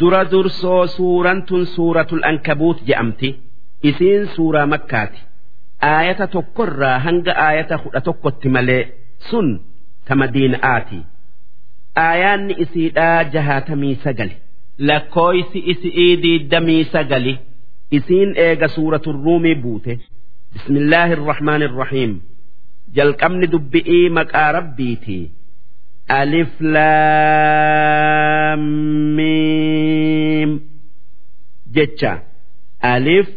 dura dursoo suuraan tun suuratul ankabuut je'amti isiin suuraa makkaati. Aayata tokkorraa hanga aayata kudha tokkotti malee sun ta madiina'aati aayaanni isiidhaa jahaatamii sagali. Lakkooysi isi'ii diiddamii sagali. Isiin eega suuratul ruumii buute. Bismillaahi irrahmaan irrahiim jalqabni dubbi'ii maqaa rabbiitii ألف لام ميم جتشا ألف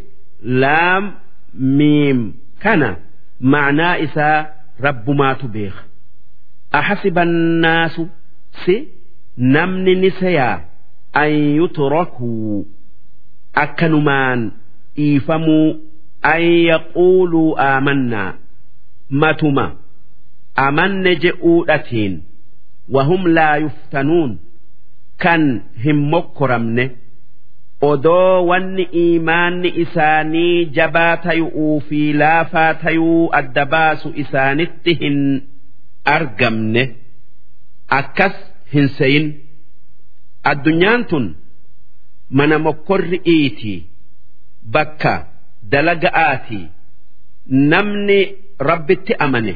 لام ميم كان معنى إسا رب ما تبيخ أحسب الناس سي نمن نسيا أن يتركوا أكنمان إيفموا أن يقولوا آمنا متما أمن جئودتين wahum laa yuftanuun kan hin mokkoramne odoo wanni iimaanni isaanii jabaa tayu'uu fi laafaa tayuu adda baasu isaanitti hin argamne akkas hin seyin addunyaan tun mana mokkorri iiti bakka dalaga'aati namni rabbitti amane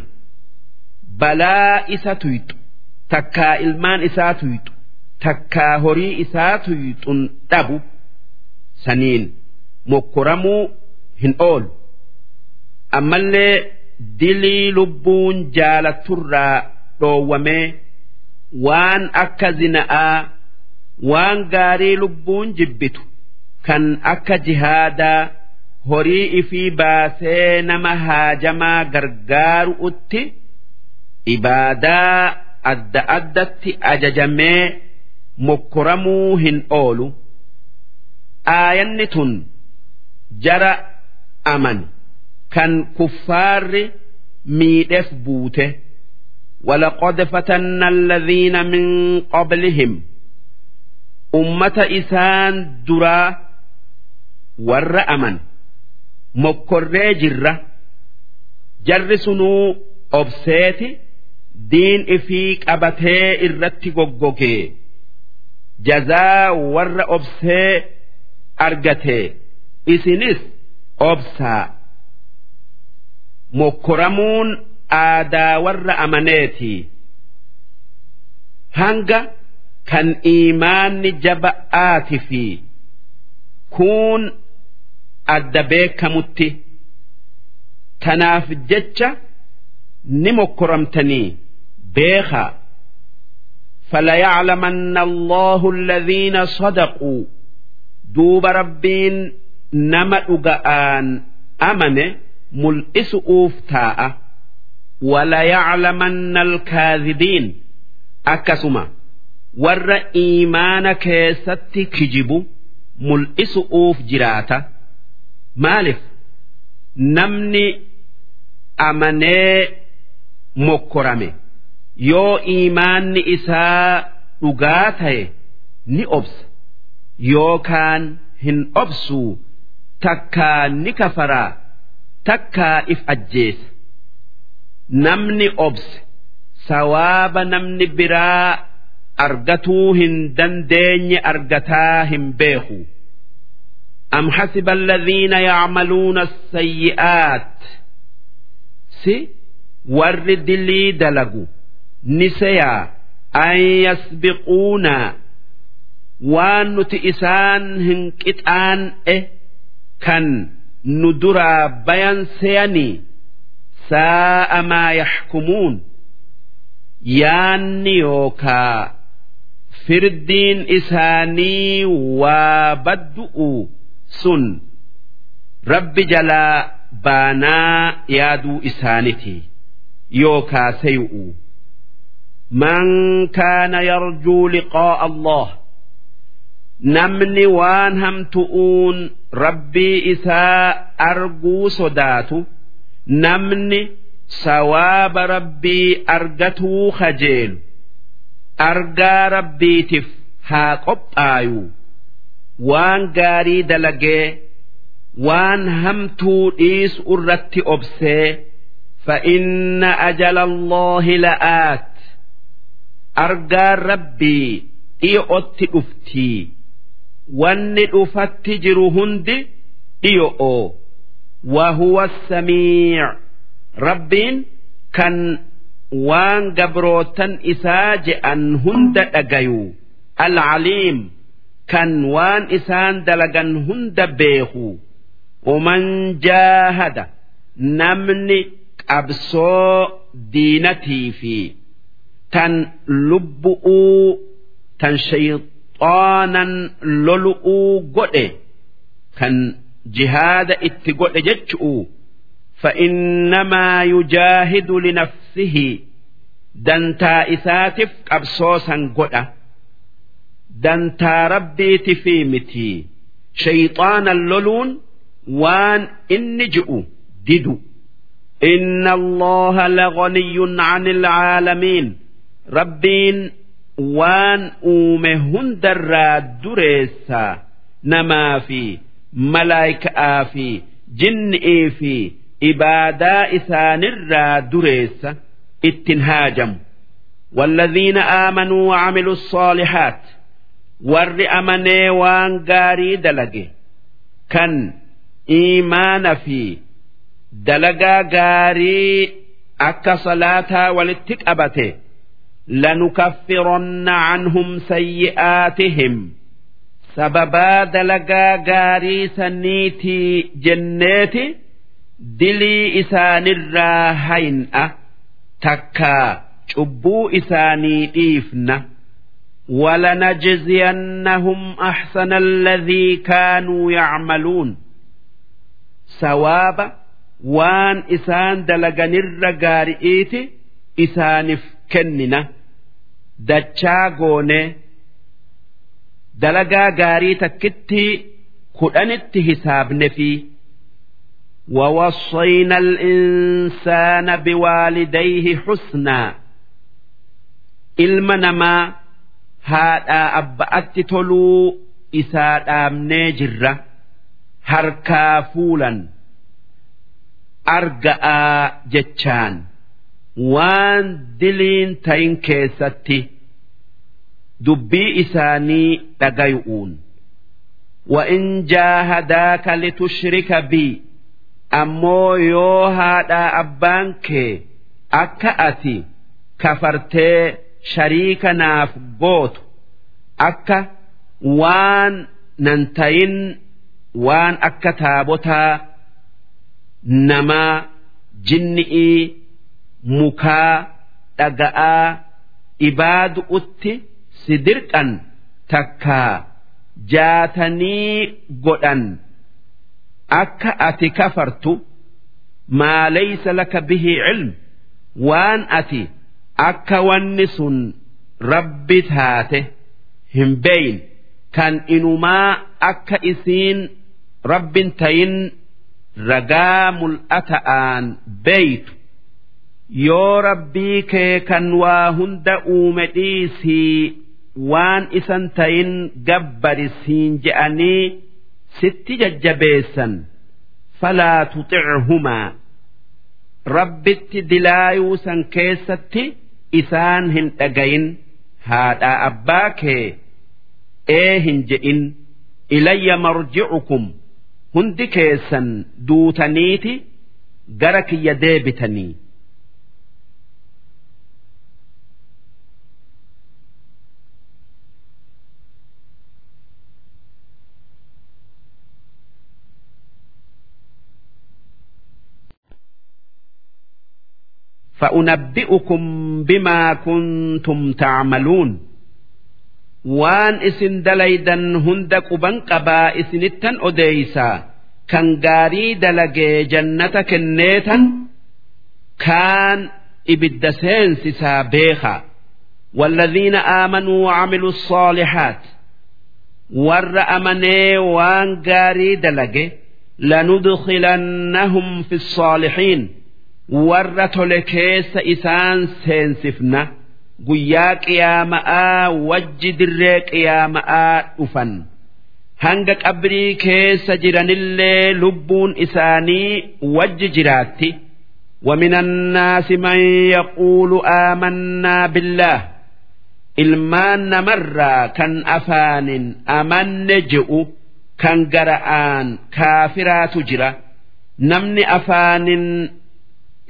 balaa isa tuyxu takkaa ilmaan isaa tuyxu takkaa horii isaa tuyxun dhabu. Saniin mokkoramuu hin oolu. Ammallee dilii lubbuun jaalaturraa dhoowwamee waan akka zina'aa waan gaarii lubbuun jibbitu kan akka jihaadaa horii ifii baasee nama haajamaa gargaaru'utti ibaadaa adda addatti ajajamee mokkoramuu hin oolu aayanni tun jara aman kan kuffaarri miidheef buute ولقد فتنا الذين من قبلهم أمة إسان درا ور أمن مكر جرة جرسنوا أبسيتي diin ifii qabatee irratti goggogee jazaa warra obsee argate. Isinis obsaa mokkoramuun aadaa warra amaneeti. Hanga kan iimaanni jaba'aati fi kuun adda beekamutti. Tanaaf jecha ni mokkoramtanii beekaa falayaclamanna allahu alladhiina sadaquu duuba rabbiin nama dhuga'aan amane mul'isu'uuf taa'a walayaclamanna alkaadibiin akkasuma warra iimaana keessatti kijibu mul'isu'uuf jiraata maaliif namni amanee mokkorame. yoo imaanni isaa dhugaa ta'e ni obsa. Yookaan hin obsuu takkaa ni kafaraa. Takkaa if ajjeesa. Namni obse sawaaba namni biraa argatuu hin dandeenye argataa hin beeku. Am hasiba alladhiina yacmaluuna asayyi'aat si warri dilii dalagu. Niseyaa an yasbiquuna waan nuti isaan hin qixaan'e kan nu duraa bayan seeyanii saa'a maa yaxkumuun yaanni yookaa firdiin isaanii waa baddu'u sun rabbi jalaa baanaa yaaduu isaaniti yookaa seyu'u من كان يرجو لقاء الله نمني وان هم تؤون ربي إساء أرجو صداتو نمني سواب ربي أرجته خجيل أرجى ربي تف ها قب آيو وان قاري دلقي وان هم تؤيس أرتي أبسي فإن أجل الله لآت argaan rabbii dhi'ootti dhuftii wanni dhufatti jiru hundi dhiyo'oo وهو السميع ربين كان وان قبروتن إساج أن هند أجيو العليم كان وان إسان دلقن هند بيخو ومن جاهد نمني أبسو دينتي في تن لبؤو تن شيطانا للؤو قد كان jihaada itti godhe jechu'u فإنما يجاهد لنفسه دنتا إساتف قبصوسا قدأ دنتا ربي تفيمتي شيطان اللولون وان إن جئوا ددو إن الله لغني عن العالمين ربين وان أومهن دراد دريسا نما في malaayikaa fi jinni'ii fi ibaadaa isaanirraa dureessa ittin haajamu والذين آمنوا وعملوا الصالحات ور أمني وان غاري دلقي كان إيمان في دلقا غاري أكا صلاة ولتك أبته لنكفرن عنهم سيئاتهم sababaa dalagaa gaarii saniitii jenneeti dilii isaanirraa hayin'a takkaa cubbuu isaanii dhiifna ولنجزينهم أحسن الذي كانوا يعملون سواب وان إسان دلغن الرقارئيت إسانف كننا دتشاغوني dalagaa gaarii takkitti kudhanitti hisaabne fi ووصينا الإنسان بوالديه حسنا ilma namaa haadhaa abba'atti toluu isaa dhaabnee jirra harkaa fuulan arga'aa jechaan waan diliin ta'in keessatti dubbii isaanii dhagayu'uun wa'in jaahadaaka litushrika bii ammoo yoo haadhaa abbaan kee akka ati kafartee shariika naaf gootu akka waan nan tayin waan akka taabotaa namaa jinni'ii mukaa dhaga'aa ibaadu'utti si dirqan takkaa jaatanii godhan. Akka ati kafartu maa laysa laka bihi cilm waan ati akka wanni sun rabbi taate hin beeyin. Kan inumaa akka isiin rabbin tayin ragaa mul'ata'aan beeytu yoo rabbii kee kan waa hunda uume dhiisii waan isan tayin gabbarisiin je'anii sitti jajjabeessan. Falaa tuxichumaa rabbitti dilaayuu san keessatti isaan hin dhagayin. Haadhaa abbaa kee ee hin je'in. Ilayya marji'ukum. Hundi keessan duutaniiti gara kiyya deebitanii فأنبئكم بما كنتم تعملون waan isin dalaydan hunda quban qabaa isinittan odeeysaa kan gaarii dalagee jannata kenneetan kaan ibidda seensisaa beekaa والذين آمنوا وعملوا الصالحات ور أمني وان قاري دلقه لندخلنهم في الصالحين warra tole keessa isaan seensifna guyyaa qiyaama'aa wajji dirree qiyaama'aa dhufan hanga qabrii keessa jiranillee lubbuun isaanii wajji jiraatti ومن الناس من يقول آمنا بالله ilmaan namarraa kan afaanin amanne je'u kan gara'aan kaafiraatu jira namni afaanin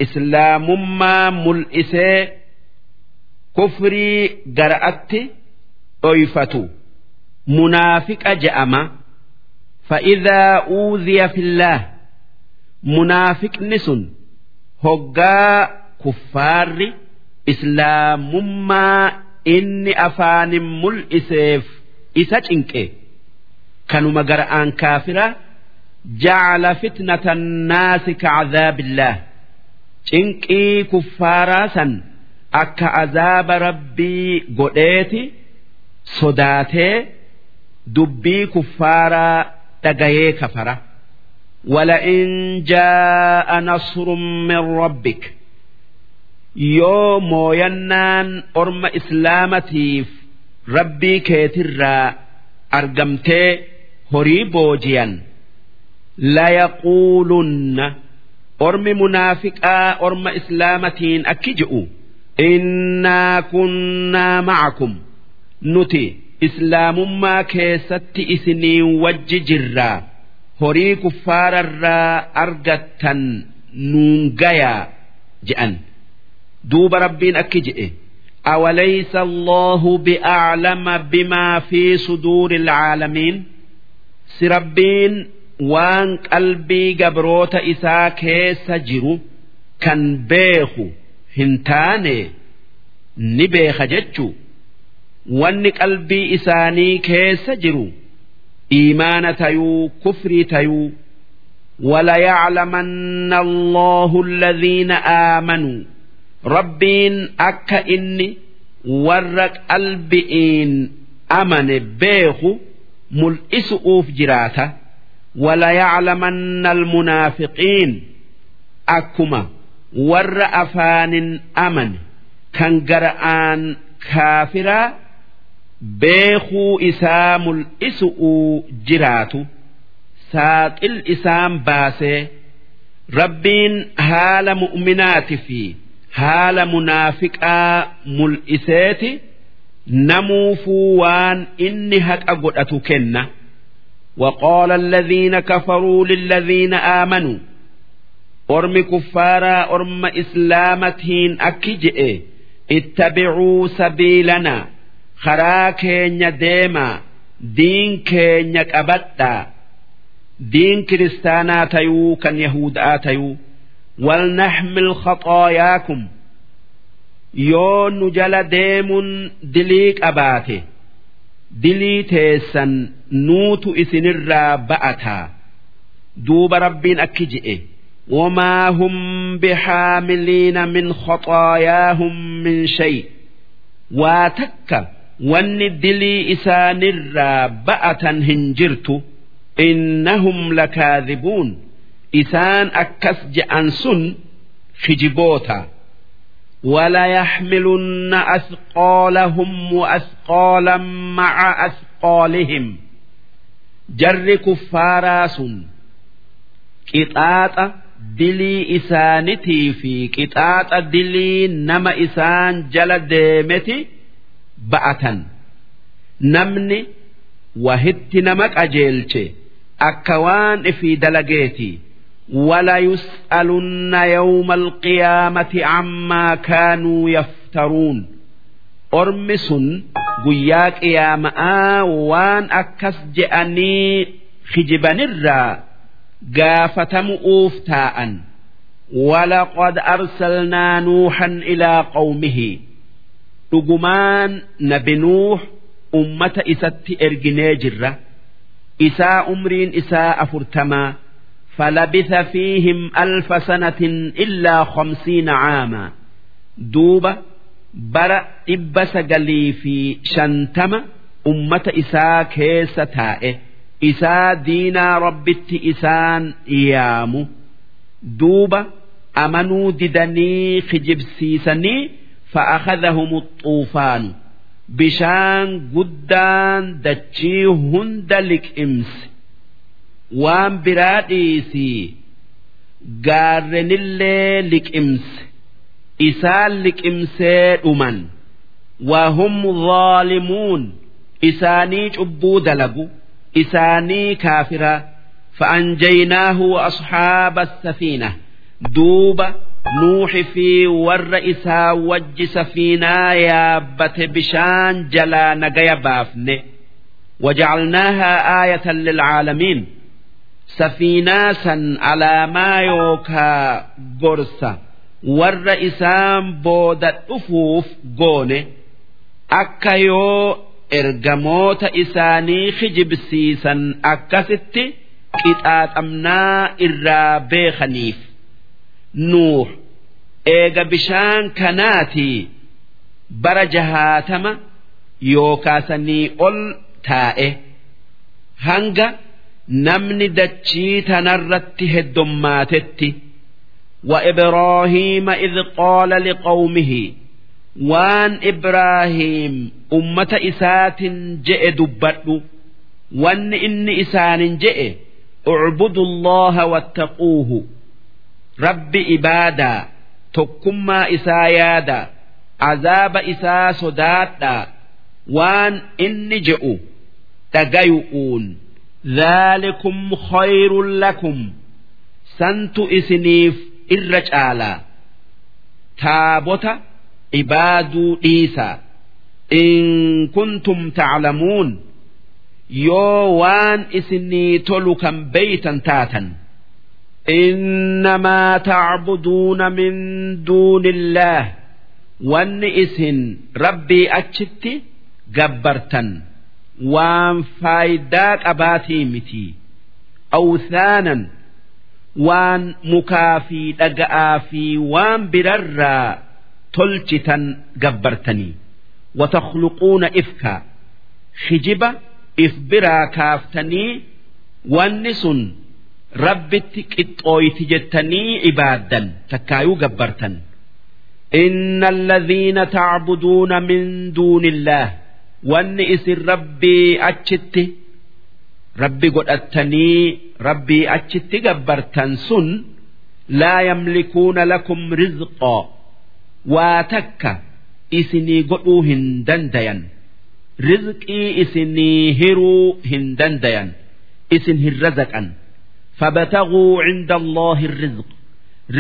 islaamummaa mul'isee kufrii gara'atti dhoyfatu. Munaafiqa je'ama. Fa'idaa uuziya fillaah munaafiqni sun hoggaa kuffaarri islaamummaa inni afaanin mul'iseef isa cinqe. Kanuma gara'aan kaafira jacala fitnata annaasi kacadaabillaah cinqii kuffaaraa san akka azaaba rabbii godheeti sodaatee dubbii kuffaaraa dhagayee kafara ولئن جاء نصر من ربك yoo mooyannaan orma islaamatiif rabbii keetirraa argamtee horii boojiyan layaquulunna ormi munaafiqaa orma islaamatiin akki je'u innaa kunnaa macakum nuti islaamummaa keessatti isiniin wajji jirraa horii kuffaararraa argattan nuun gayaa je'an duuba rabbiin akki je'e أوليس الله بأعلم بما في صدور العالمين سربين وان قلبي قبروت إسا كيس جرو كان بيخو هنتاني نبيخ جتشو وان قلبي إساني كيس جرو إيمان تيو كفري تيو وليعلمن الله الذين آمنوا rabbiin akka inni warra qalbi'iin amane beeku mul'isu'uuf jiraata walayaclamanna almunaafiqiin akkuma warra afaanin amane kan gara'aan kaafiraa beekuu isaa mul'isu'uu jiraatu saaqil isaan baasee rabbiin haala mu'minaati fi haala munaafiqaa mul'iseeti namuufuu waan inni haqa godhatu kenna وقال الذين كفروا للذين آمنوا أرم كفارا أرم إسلامتين أكجئ اتبعوا سبيلنا خرا كينيا ديما دين كينيا كبتا دين كريستانا تيو كان يهود آتيو ولنحمل خطاياكم يون جل ديم دليك أباته دلي تيسن نوت إسنر بأتا دوب ربين أكجئ وما هم بحاملين من خطاياهم من شيء واتك وان دلي إسانر بأتا هنجرت إنهم لكاذبون isaan akkas je'an sun kijiboota وليحملن أثقالهم وأثقالا مع أثقالهم جر كفاراس قطاط دلي إسانتي في قطاط دلي نما إسان جل ديمتي بأتا نمني وهت نمك أجيلتي أكوان في دلقيتي وليسألن يوم القيامة عما كانوا يفترون أرمس قياك يا ماء وان أكس جأني خجبن الرا قافتم أوفتاء ولقد أرسلنا نوحا إلى قومه رجمان نبي نوح أمة إسات إرجنيجرة إساء أمرين إساء أفرتما فلبث فيهم ألف سنة إلا خمسين عاما دوبة برا إبس قلي في شنتم أمة إساء كيس تائه إساء دينا ربت إسان إيام دوبة أمنوا ددني خجب سيسني فأخذهم الطوفان بشان قدان دتشي هندلك إمس waan biraa dhiisii gaarrenillee liqimse isaan liqimsee dhuman. Waa hum zaalimuun isaanii cubbuu dalagu isaanii kaafira. Fa'anjaynaahu wa ashaaba safiina duuba nuuxi fi warra isaa wajji safiinaa yaabbate bishaan jalaa nagaya baafne. Wajacalnaahaa aayatan lilcaalamiin safiinaa san alaamaa yookaa gorsa warra isaan booda dhufuuf goone akka yoo ergamoota isaanii hijibsiisan akkasitti qixaaxamnaa irraa beekaniif nuur eega bishaan kanaatii bara jahaatama yookaasanii ol taa'e hanga. namni dachii tanarratti heddummaatetti وإبراهيم إذ قال لقومه waan Ibraahiim ummata isaatin je'e dubbadhu wanni inni isaanin je'e ucbudu allaha wattaquuhu rabbi ibaadaa tokkummaa isaa yaada azaaba isaa sodaadhaa waan inni je'u dhagayu'uun dhaalikum khayrun lakum santu isiniif irra caalaa taabota cibaaduu dhiisa in kuntum taclamuun yoo waan isinii tolu kan beeytan taatan إنما تعبدون من دون الله وان waan faayidaa qabaatii miti. Awsaanan waan mukaa fi dhaga'aa fi waan birarraa tolchitan gabbartanii. Watakhluquuna ifkaa hijiba if biraa kaaftanii wanni sun rabbitti qixxooyti jettanii ibaaddan takkaayuu gabbartan. Inna alladhiina tacbuduuna min duuni illaah والنئس ربي أتشت ربي قد أتني ربي أتشت جبرتا سن لا يملكون لكم رزقا waa takka isinii godhuu hin dandayan rizqii isinii hiruu hin dandayan isin hin razaqan فابتغوا عند الله الرزق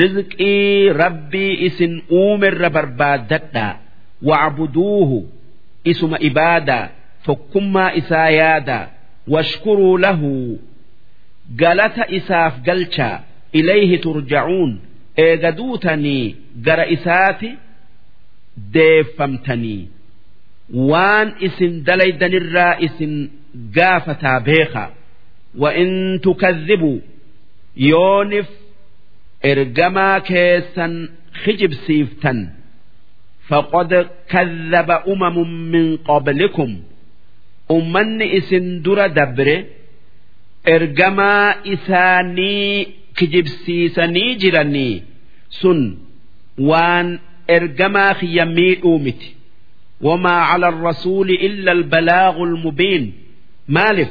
رزقي ربي اسن أومر بربادتا واعبدوه اسم إبادة فكما إسايادا واشكروا له قالت إساف قلشا إليه ترجعون eegaduutanii gara isaati deeffamtanii waan isin dalaydanirraa isin gaafataa beeka وإن تكذبوا يونف إرجما كيسا خجب سيفتا فقد كذب أمم من قبلكم أمن إسن در دبر إرجما إساني kijibsiisanii jiranii sun waan ergamaa kiyya miidhuu miti wamaa cala arrasuuli illa albalaagu almubiin maalif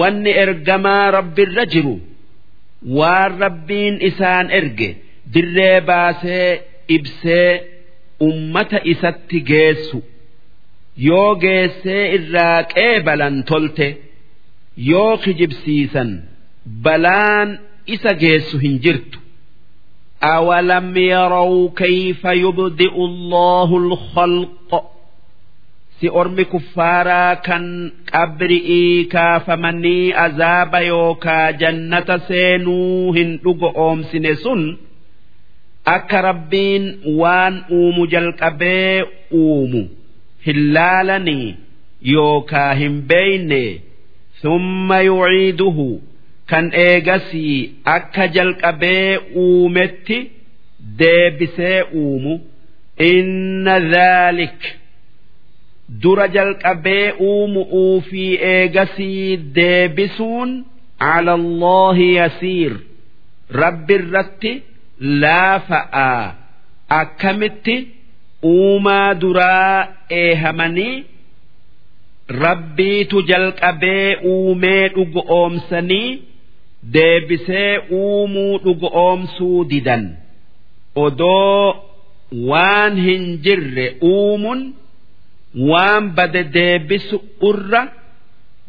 wanni ergamaa rabbirra jiru waan rabbiin isaan erge dirree baasee ibsee ummata isatti geessu yoo geessee irraa qeebalan tolte yoo kijibsiisan balaan isa geessu hin jirtu أولم يروا كيف يبدئ الله الخلق si ormi kuffaaraa kan qabri'ii kaafamanii azaaba yookaa jannata seenuu hin dhugo oomsine sun akka rabbiin waan uumu jalqabee uumu hin laalanii yookaa hin beeyne summa yuciiduhu kan eegasii akka jalqabee uumetti deebisee uumu. Inna dhaalik dura jalqabee uumu'uu fi eegasii deebisuun ala Allahi yasiir. Rabbi irratti laafa'aa akkamitti uumaa duraa eehamanii rabbiitu jalqabee uumee dhugo oomsanii deebisee uumuu dhugo oomsuu didan. Odoo waan hin jirre uumuun waan bade deebisu irra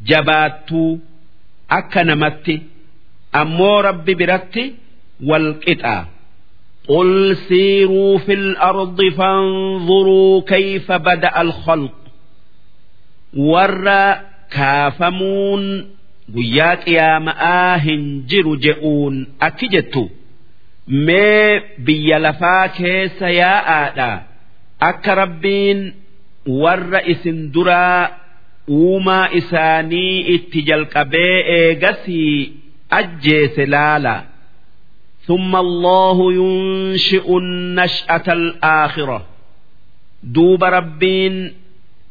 jabaattuu akka namatti ammoo rabbi biratti wal qixaa قل سيروا في الأرض فانظروا كيف بدأ الخلق ور كافمون قياك يا مآهن جر جئون أكجتو mee biyya lafaa keessa yaa'aadha akka rabbiin warra isin duraa uumaa isaanii itti jalqabee eegasii ajjeese laala ثم الله ينشئ النشأة الآخرة دوب ربين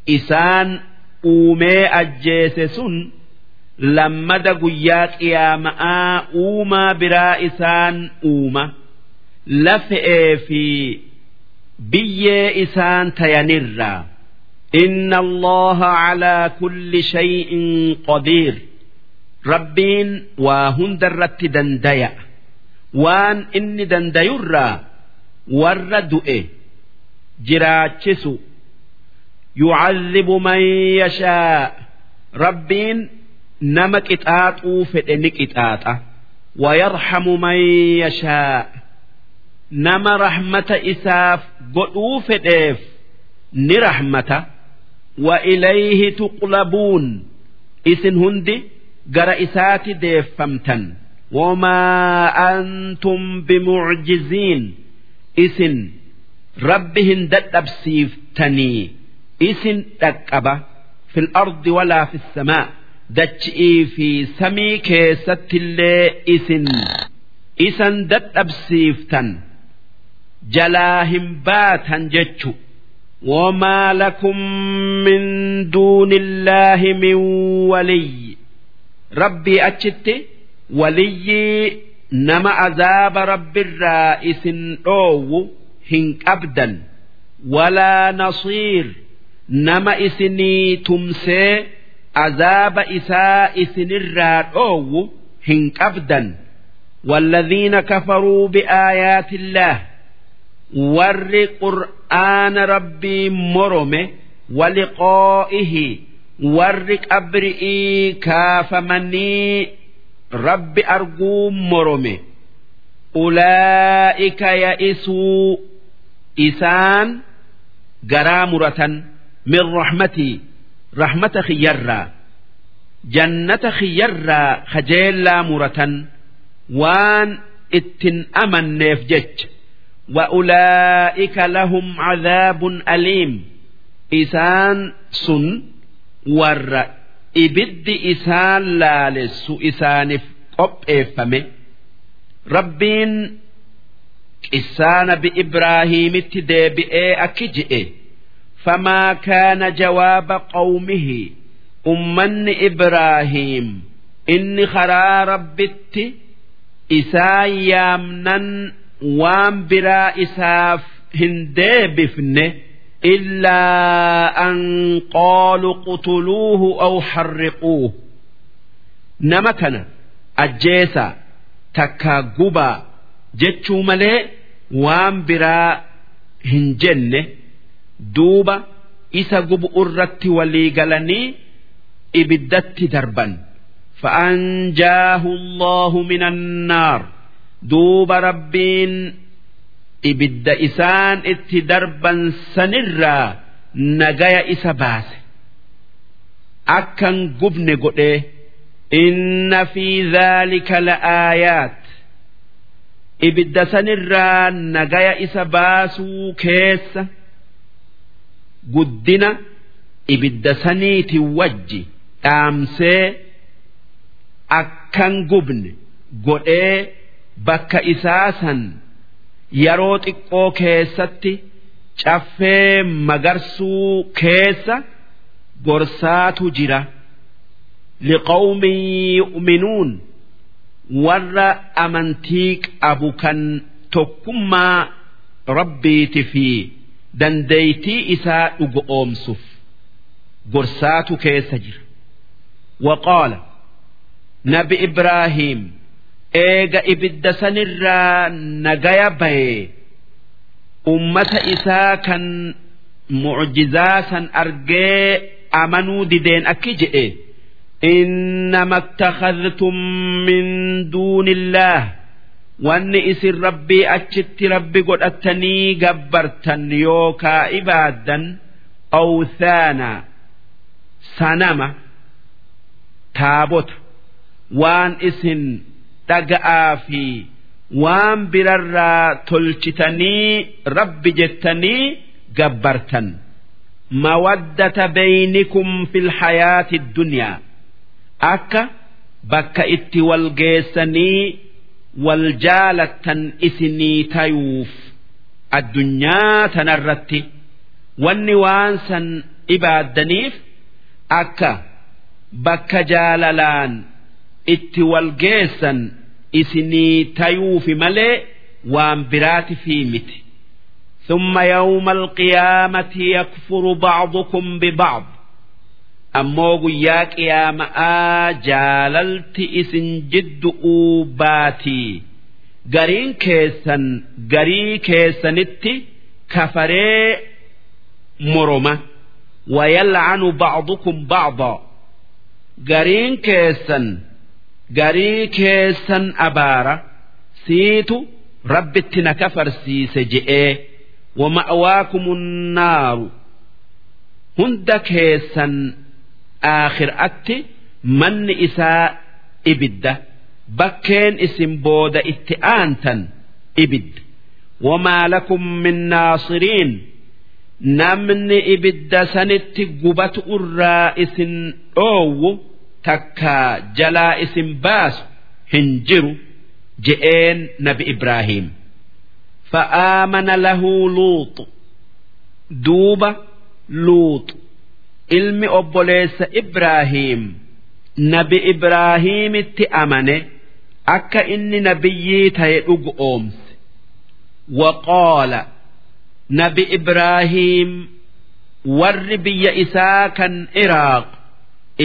إسان أومي أجيسسن lammada guyyaa qiyaama'aa uumaa biraa isaan uuma lafe'ee fi biyyee isaan tayanirraa inna allaha calaa kulli shay'in qadiir rabbiin waa hundarratti dandaya waan inni dandayurraa warra du'e jiraachisu. Yucadhibu man yashaa rabbiin nama qixaaxuu fedhe ni qixaaxa. Wayarhamu man yashaa nama rahmata isaaf godhuu fedheef ni rahmata. Wa ilayhi tuqlabuun. Isin hundi gara isaati deeffamtan wamaa antum bimucjiziin isin rabbi hin dadhabsiiftanii isin dhaqqaba fi lardi walaa fi samaa dachi'ii fi samii keessattillee isin isan dadhabsiiftan jalaa hin baatan jechu وما لكم من دون الله من ولي ربي أتشت ولي نما عذاب رب الرائس أو هنك أبدا ولا نصير نما إسني تمسي عذاب إساء سنرا أو هنك أبدا والذين كفروا بآيات الله ور قرآن ربي مرمه ولقائه ور قبرئي rabbi arguu morome ulaa'ika ya'isuu isaan garaa muratan min rahmatii rahmata khiyyarraa jannata khiyyarraa kajeellaa muratan. Waan ittin amanneef jecha wa'ulaa'ika lahum cadaabun aliim isaan sun warra ibiddi isaan laalessu isaaniif qopheeffame. Rabbiin qissaana bi'ibraahiimitti deebi'ee akki je'e. Famaa kaana jawaaba qawmihi ummanni ibraahiim inni karaa rabbitti isaan yaamnan waan biraa isaaf hin deebifne. illaa an qaalu qutuluuhu aw harriquuhu nama kana ajjeesaa takkaa gubaa jechuu malee waan biraa hin jenne duuba isa gubu irratti walii galanii ibiddatti darban فأنجاه الله من النار duuba rabbiin ibidda isaan itti darban sanirraa nagaya isa baase. Akkan gubne godhee inna fi dhaalika la'aayaat. Ibidda sanirraa nagaya isa baasuu keessa guddina ibidda saniiti wajji dhaamsee akkan gubne godhee bakka isaa san yeroo xiqqoo keessatti caffee magarsuu keessa gorsaatu jira. Liqawmin yu'minuun warra amantii qabu kan tokkummaa rabbiiti fi dandeeytii isaa dhugo oomsuuf gorsaatu keessa jira. Waqaala nabi ibraahiim eega ibidda sanirraa nagaya baye ummata isaa kan mucjizaa san argee amanuu dideen akki jedhe إنما اتخذتم من دون الله wanni isin rabbii achitti rabbi godhattanii gabbartan yookaa ibaaddan awthaana sanama taabota waan isin dhaga'aa fi waan birarraa tolchitanii rabbi jettanii gabbartan. Mawaddata baynikum fil hayaati dunyaa akka bakka itti wal geessanii wal jaalattan isinii tayuuf addunyaa tanarratti wanni waan san ibaaddaniif akka bakka jaalalaan itti wal geessan isinii tayuufi malee waan biraati fi miti ثم يوم القيامة يكفر بعضكم ببعض ammoo guyyaa qiyaama'aa jaalalti isin jiddu'uu baatii gariin keessan garii keessanitti kafaree moroma wayal'anu ba'dukum ba'da gariin keessan garii keessan abaara siitu rabbitti na kafarsiise je'ee wama'waakumun naaru. Hunda keessan aakhiraatti manni isaa ibidda bakkeen isin booda itti aantan ibidda. Wamaa lakum min naasiriin namni ibidda sanitti gubatu irraa isin dhoowwu takka jalaa isin baasu hin jiru je'een nabi ibraahiim فآمن له لوط دوبة لوط ilmi obboleessa Ibraahiim nabi Ibraahiimitti amane akka inni nabiyyii ta'e dhugu oomse waqoola nabi Ibraahiim warri biyya isaa kan Iraaq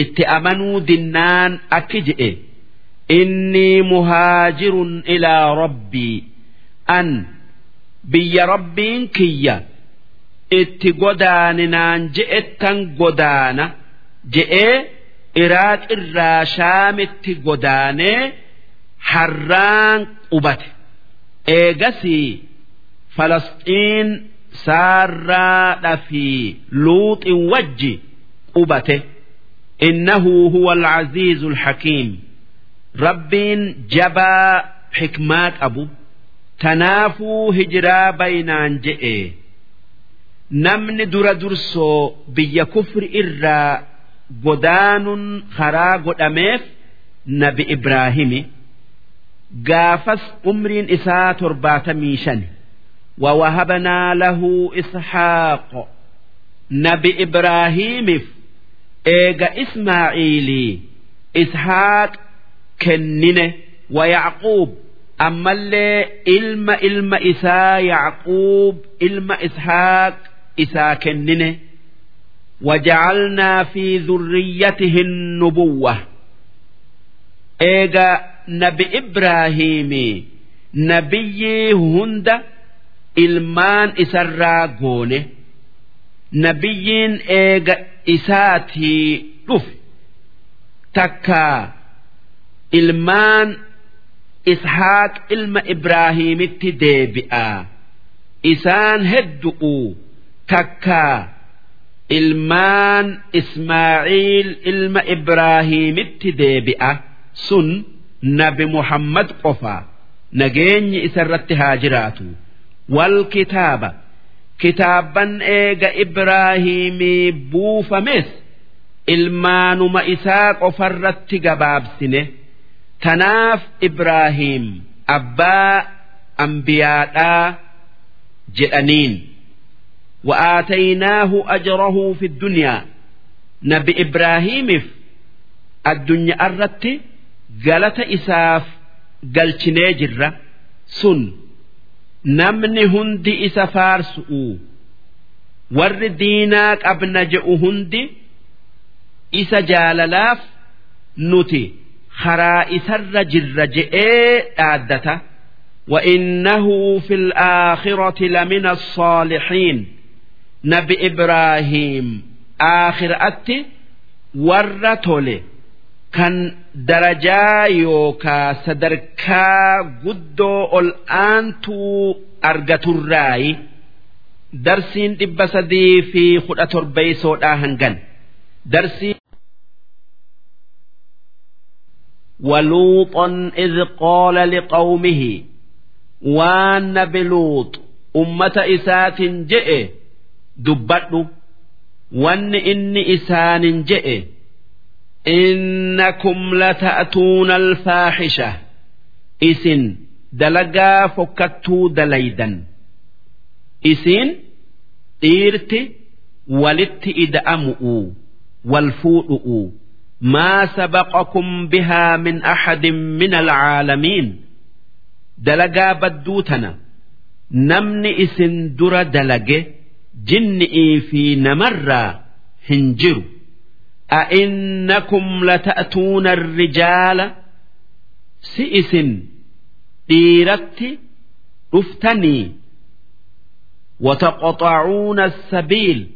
itti amanuu dinnaan akki je'e. Innii muhaajirun ilaa rabbii an biyya rabbiin kiyya. itti godaaninaan je'ettan godaana. Je'ee iraaq irraa shaamitti godaanee harraan qubate. Eegasii falasxiin saarraadha fi luuxin wajji qubate innahu huwa alcaziizu alxakiim rabbiin jabaa xikmaa qabu tanaafuu hijiraa baynaan je'e namni dura dursoo biyya kufri irraa godaanuun karaa godhameef nabi Ibraahimi gaafas umriin isaa torbaatamii shan ووهبنا له إسحاق نبي إبراهيم إيجا إسماعيلي إسحاق كننه ويعقوب أما اللي إلما إلما إسا يعقوب إلما إسحاق إسا كننه وجعلنا في ذريته النبوة إيجا نبي إبراهيم نبي هند إلمان إسرا قونه نبيين إيجا isaatii dhufe takka ilmaan ishaaq ilma ibraahiimitti deebi'a. Isaan heddu'u takka ilmaan ismaa'iil ilma ibraahiimitti deebi'a. Sun nabi muhammad qofa. Nageenyi isarratti haa jiraatu. Wal kitaaba. kitaabban eega Ibraahimii buufames ilmaanuma isaa qofarratti gabaabsine. Tanaaf Ibraahim abbaa ambiyaadhaa jedhaniin. Wa'aataynaahu ajrahu fi dunyaa nabi Ibraahimiif addunyaa irratti galata isaaf galchinee jirra. Sun. سن نمني هندي إسفار سؤو ور ديناك أبنجأ هندي إسا جاللاف نتي خرا إسر جر جئي آدته وإنه في الآخرة لمن الصالحين nabi ibraahiim aakhiraatti warra tole kan darajaa yookaa sadarkaa guddoo ol aantuu argaturraayi darsiin dhibba sadii fi kudha torbeeysoodhaa hangan darsii ولوطا إذ قال لقومه waan nabi luut ummata isaatin je'e dubbadhu wanni inni isaanin je'e innakum lata'tuuna alfaaxisha isin dalagaa fokkattuu dalaydan isin dhiirti walitti ida'amu'u wal fuudhu'u maa sabaqakum bihaa min axadin min alcaalamiin dalagaa badduu tana namni isin dura dalage jinni'ii fi namarraa hin jiru a'innakum lata'tuuna rijaala si isin dhiiratti dhuftanii وتقطعون السبيل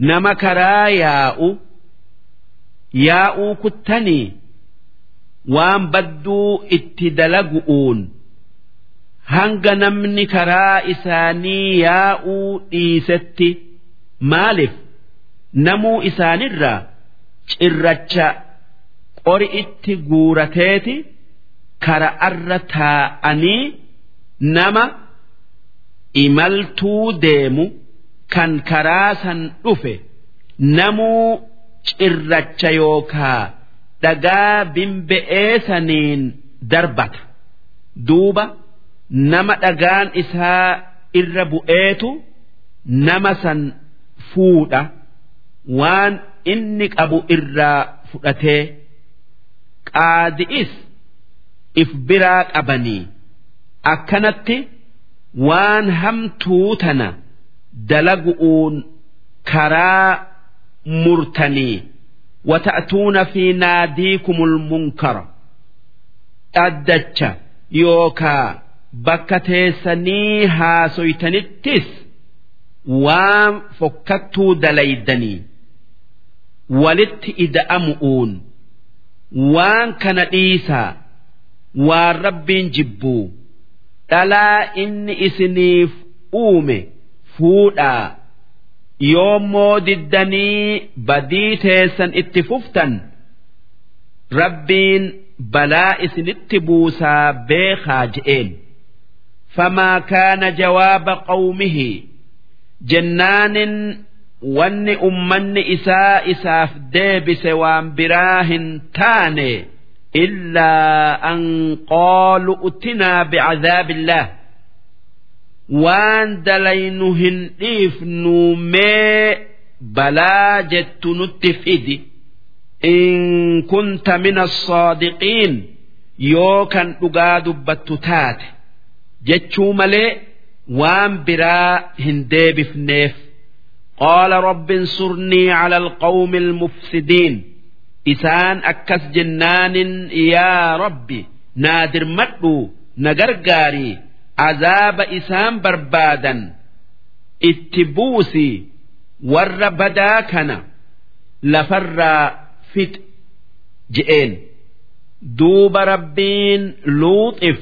نما كرا ياء ياء كتني وان بدو اتدلقؤون hanga namni karaa isaanii yaa'uu dhiisetti maaliif namuu isaanirraa cirracha qori itti guurateeti kara'arra taa'anii nama imaltuu deemu kan karaa san dhufe namuu cirracha yookaa dhagaa bimbe'ee saniin darbata duuba. nama dhagaan isaa irra bu'eetu nama san fuudha waan inni qabu irraa fudhatee qaadi'is if biraa qabanii akkanatti waan hamtuu tana dalagu'uun karaa murtanii wata'tuuna fi naadiikumul munkara dhaddacha yookaa bakka teessanii haasoytanittis waan fokkattuu dalaydanii walitti ida'amu'uun waan kana dhiisaa waan rabbiin jibbuu dhalaa inni isiniif uume fuudhaa yoommoo diddanii badii teessan itti fuftan rabbiin balaa isinitti buusaa beekaa je'een. Famaa kaana jawaaba qawmihi jennaanin wanni ummanni isaa isaaf deebise waan biraa hin taane illaa an qaalu utinaa bicadaabillaah waan dalaynu hin dhiifnu mee balaa jettu nutti fidi. In kunta min assaadiqiin yoo kan dhugaa dubbattu taate. Jechuu malee waan biraa hin deebifneef qaala rabbi insurnii cala alqawmi almufsidiin isaan akkas jennaanin yaa rabbi naa dirmadhu na gargaarii azaaba isaan barbaadan itti buusi warra badaa kana lafarraa fix je'een duuba rabbiin luuxif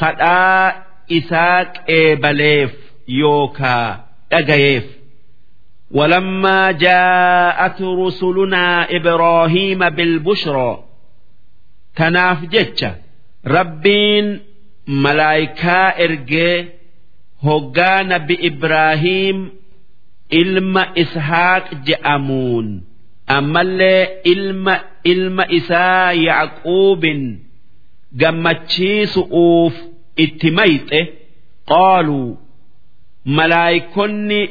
kadhaa isaa qeebaleef yookaa dhagayeef ولما جاءت رسلنا إبراهيم بالبشرى تناف جتشا ربين ملايكا إرجي هقان بإبراهيم إلما إسحاق جأمون أما اللي إلما إلما إسا يعقوب gammachiisu'uuf itti mayxe qaaluu malaayikonni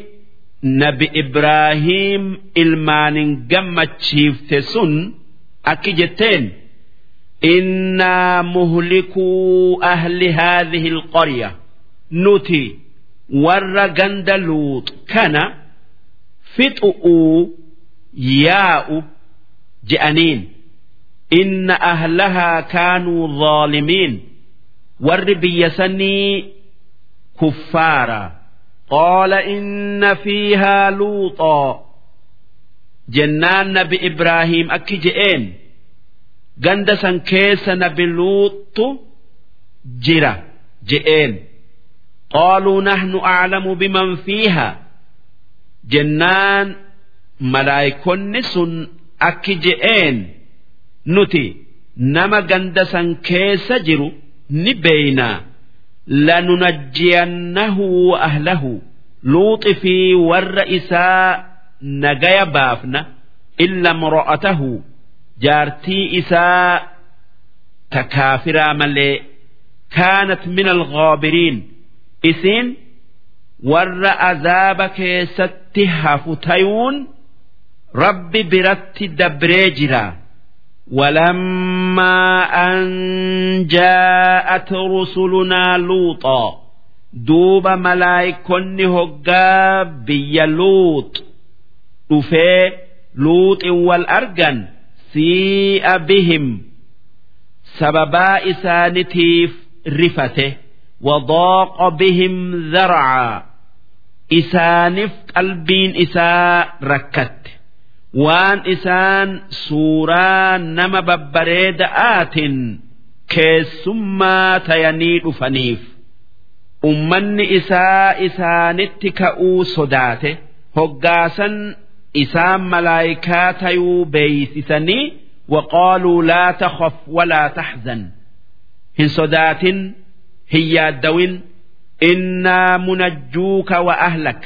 nabi Ibraahiim ilmaanin gammachiifte sun akki jetteen innaa muhlikuu ahli haadhihi alqarya nuti warra ganda luuxu kana fixu'uu yaa'u je'aniin. Inna ahlahaa kaanuu zaalimiin. Warri biyya sanii kuffaaraa قال إن فيها لوطا جنان نبي إبراهيم أكي جئين قندسا كيس نبي لوط جرا جئين قالوا نحن أعلم بمن فيها جنان ملايكون سن أكي جئين نتي نما قندسا كيس جرو نبينا lanunajjiyannahu ahlahu luuxi fi warra isaa nagaya baafna illa mro'atahu jaartii isaa ta kaafiraa malee kaanat min alghaabiriin isiin warra azaaba keessatti hafu tayuun rabbi biratti dabree jiraa ولما أن جاءت رسلنا لوطا دوب ملايكن هقا بي لوط دفي لوط والأرجن سيء بهم سببا إسانتيف رفته وضاق بهم ذرعا إسانف قلبين إساء ركت waan isaan suuraa nama babbareeda'aatiin keessummaa tayanii dhufaniif ummanni isaa isaanitti ka'uu sodaate hoggaasan isaan malaayikaa tayuu beeysisanii waqaaluu laa takhaf walaa taxzan hin sodaatin hin yaaddawin. Innaa munajjuuka wa ahlak.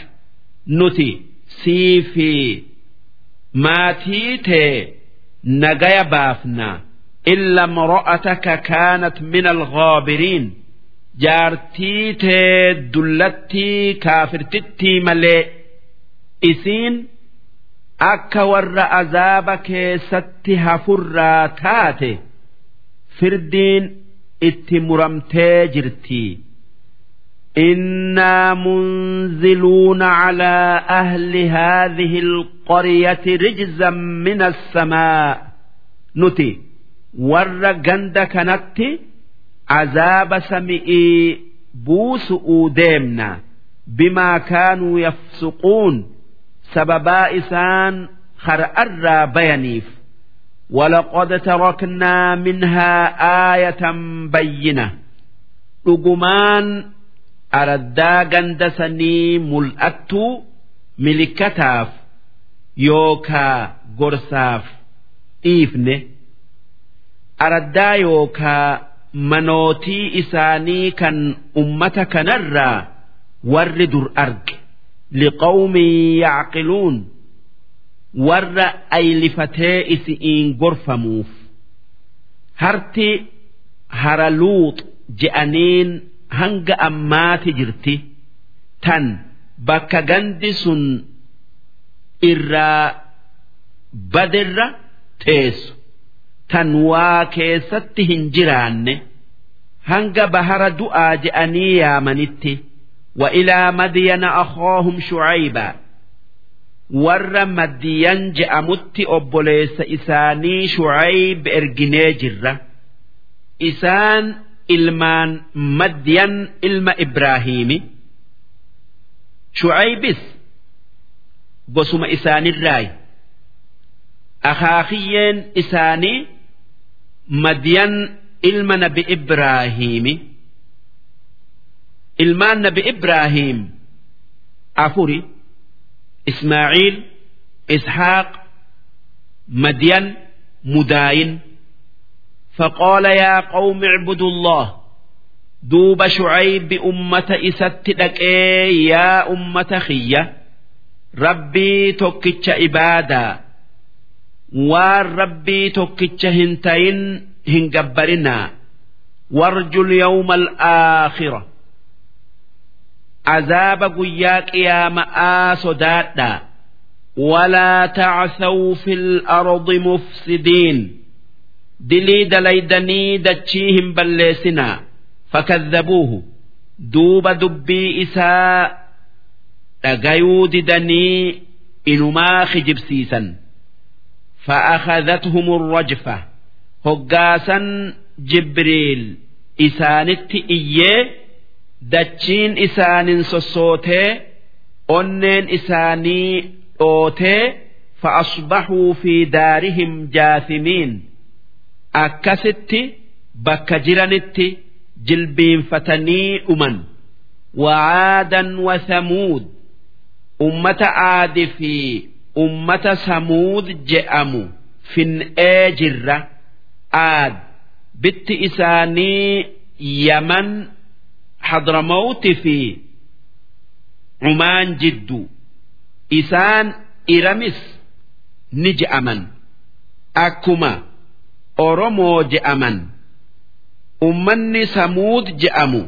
Nuti sii fi maatii tee nagaya baafna. Illa mro'ataka kaanat min alghaabiriin jaartii tee dullattii kaafirtittii malee. Isiin akka warra azaaba keessatti hafurraa taate firdiin itti muramtee jirtii إنا منزلون على أهل هذه القرية رجزا من السماء نتي ور جند كانت عذاب سمئي بوس ديمنا بما كانوا يفسقون سببا إسان خرأر بينيف ولقد تركنا منها آية بينة رجمان araddaa ganda sanii mul'attuu milikkataaf yookaa gorsaaf dhiifne araddaa yookaa manootii isaanii kan ummata kanarraa warri dur arge. Liqawmin yacqiluun warra aylifatee isi'iin gorfamuuf. Harti hara luux je'aniin hanga ammaati jirti. Tan bakka gandi sun irraa badirra teessu. Tan waa keessatti hin jiraanne. Hanga bahara du'aa je'anii yaamanitti wa ilaa madiyana akhoohum shucaybaa warra madiyan je'amutti obboleessa isaanii shucayb erginee jirra. Isaan ilmaan madyan ilma ibraahiimi shucaybis gosuma isaanirraayi akaakiyyeen isaanii madyan ilma nabi ibraahiimi ilmaan nabi ibraahiim afuri ismaaciil ishaaq madyan mudaayin فقال يا قوم اعبدوا الله دوب شعيب أمة إستدك يا أمة خية ربي توكتش إبادا والربي توكتش هنتين هنجبرنا وارجو اليوم الآخرة عذاب قياك يا مآ صدادا ولا تعثوا في الأرض مفسدين dilii dalaydanii dachii hin balleessinaa fakadhabuuhu duuba dubbii isaa dhagayuu didanii inumaa kijibsiisan فأخذتهم الرجفة هقاسا جبريل إسانت إيه دتشين إسان سسوته onneen isaanii dhootee فأصبحوا في دارهم جاثمين أكست بك جرنت جلبين فتني أمن وعادا وثمود أمة عاد في أمة ثمود جأموا fin jirra aad bitti isaanii yaman hadramawti fi cumaan jiddu isaan iramis ni je'aman akkuma oromoo je'aman ummanni samuud je'amu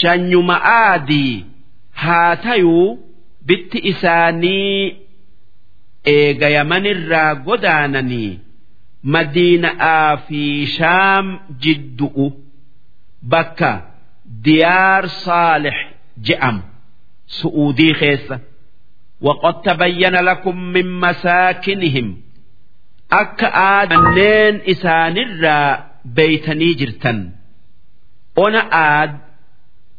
shanyuma aadii haa tayuu bitti isaanii eega yamanirraa godaananii madiina'aa fi shaam jiddu'u bakka diyaar saalix je'amu su'uudii keessa وقد تبين لكم من مساكنهم أك آد منين إسان الرا بيتني جرتن أنا آد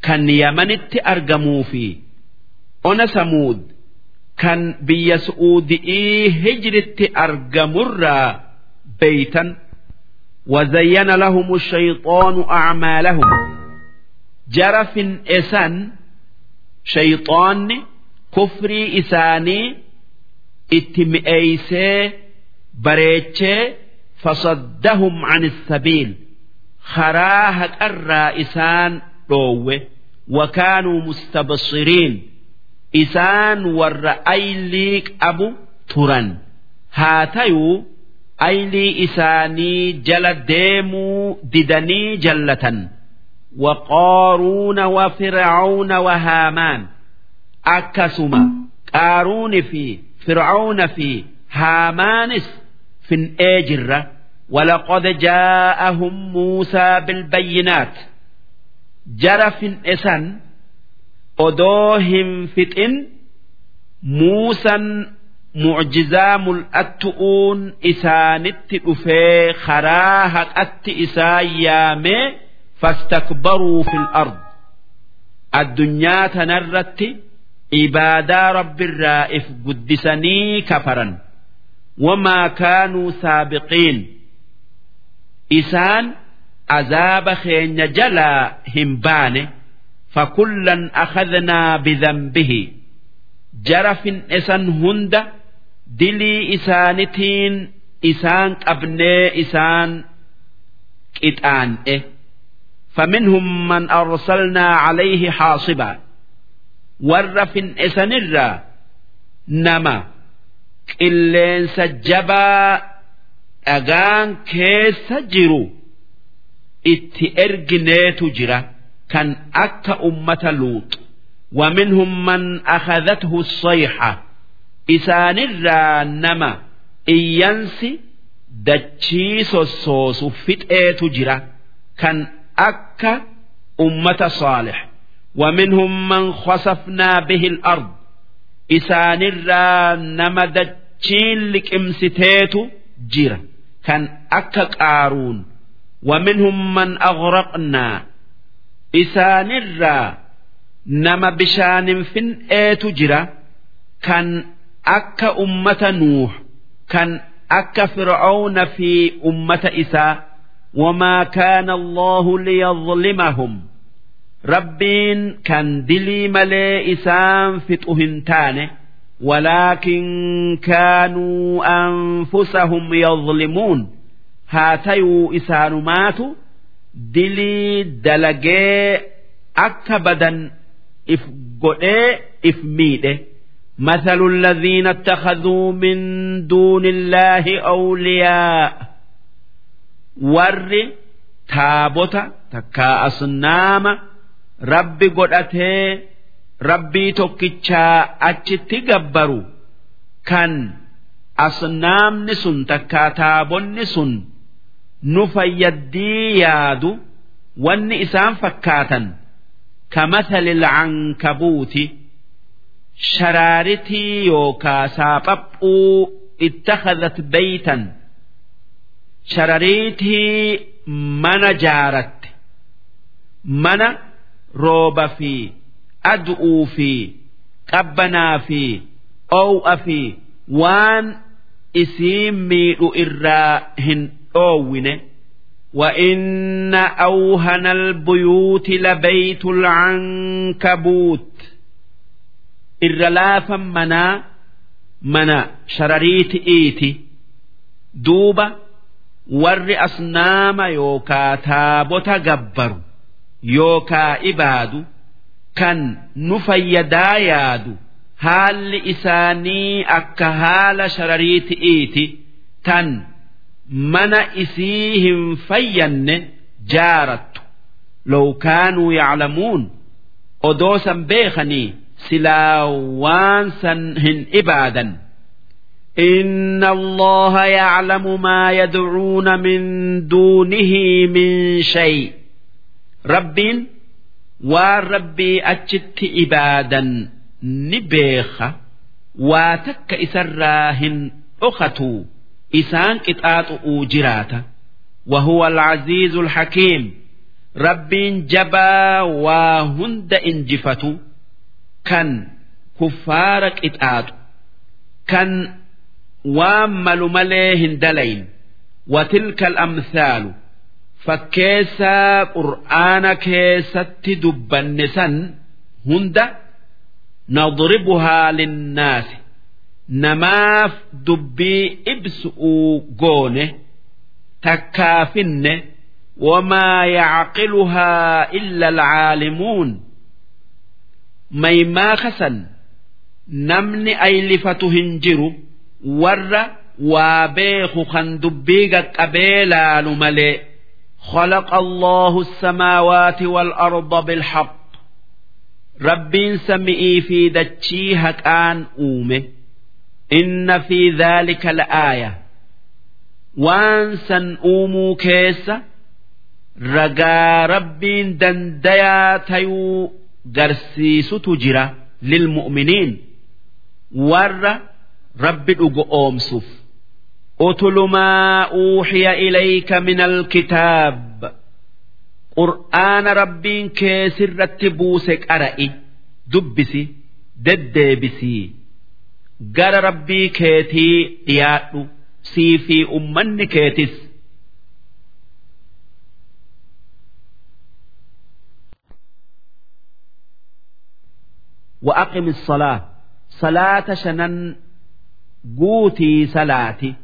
كان يمنت أرجموا في أنا ثمود kan biyya su'uudi'ii hijritti argamurraa beeytan وزين لهم الشيطان أعمالهم جرف إسان شيطان كفري إساني اتمئيسي بريتشي فصدهم عن السبيل خراهة الرائسان روه وكانوا مستبصرين isaan warra aylii qabu turan haa tayuu aylii isaanii jala deemuu didanii jallatan وقارون وفرعون وهامان أكسما قارون في فرعون في هامانس في الأجرة ولقد جاءهم موسى بالبينات جرف إسن odoo hin fixin muusan mucjizaa mul'attu'uun isaanitti dhufee karaa haqatti isaa yaamee fastakbaruu fil ard addunyaa tanarratti ibaadaa rabbirraa if guddisanii kafaran wamaa kaanuu saabiqiin isaan azaaba keenya jalaa hin baane فكلا أخذنا بذنبه جرف إسان هند دلي إسانتين إسان أبناء إسان كتان إيه فمنهم من أرسلنا عليه حاصبا ورف إسان الرا نما إلين سجبا أغان كيس جرو اتئرجنيت جرا كان أكا أمة لوط ومنهم من أخذته الصيحة إسان الرانما إيانسي دتشيس الصوص فتئة تجرى كان أكا أمة صالح ومنهم من خسفنا به الأرض إسان الرانما دتشين لك امستيت جرى كان أكا قارون ومنهم من أغرقنا isaanirraa nama bishaanin fin'eetu jira kan akka ummata nuuh kan akka fir'auna fi ummata isaa wamaa kaana allahu liyadlimahum rabbiin kan dilii malee isaan fixu hin taane ولكن كانوا أنفسهم يظلمون هاتيو إسانماتو dilii dalagee akka badan if godhee if miidhe مثل الذين اتخذوا من دون الله أولياء ور تابوتا تكا أصنام rabbi godhatee rabbii tokkichaa achitti gabbaru. Kan asnaamni sun takka taabonni sun nu fayyaddii yaadu wanni isaan fakkaatan. Kamathali ankabuuti sharaaritii yookaa saaphaphuu ittakhadhat beeytan sharariitii mana jaaratte. Mana rooba fi adu'uu fi qabbanaa fi oo'a fi waan isiin miidhu irraa hin dhoowwine وإن أوهن البيوت لبيت العنكبوت إرلافا منا منا شرريت إيتي دوبا warri asnaama yookaa taabota gabbaru yookaa ibaadu kan nu fayyadaa yaadu haalli isaanii akka haala sharariiti'iiti tan mana isii hin fayyanne jaarattu low kaanuu yaclamuun odoo san beekanii silaa waan san hin ibaadan إن الله يعلم ما يدعون من دونه من شيء رب والربي أجت إبادا نبيخ واتك إسراهن أختو إسان كتات أوجراتا وهو العزيز الحكيم رب جبا وهند إنجفتو كان كفارك إتآت كان waan malu malee hin dalayin watilka al'amthaalu fakkeessaa qur'aana keessatti dubbanne san hunda nadribuhaa linnaasi. Namaaf dubbii ibsu'uu goone takkaafinne wamaa yacqiluhaa illa alcaalimuun. Maymaa kasan namni aylifatu hin jiru warra waa beeku kan dubbii qaqqabee laalu malee خلق الله السماوات والأرض بالحق ربين سمئي في دتشيها كان أومه إن في ذلك لآية وانسا أومو كيس رقا ربين دنديا تيو قرسيس تجرى للمؤمنين ور rabbi dhugo oomsuuf utulu maa uuxiya ilayka min alkitaab qur'aana rabbiin kee sirratti buuse qara'i dubbisi deddeebisii gara rabbii keetii dhiyaadhu sii fi ummanni keetis وأقم الصلاة صلاة شنن guutii salaati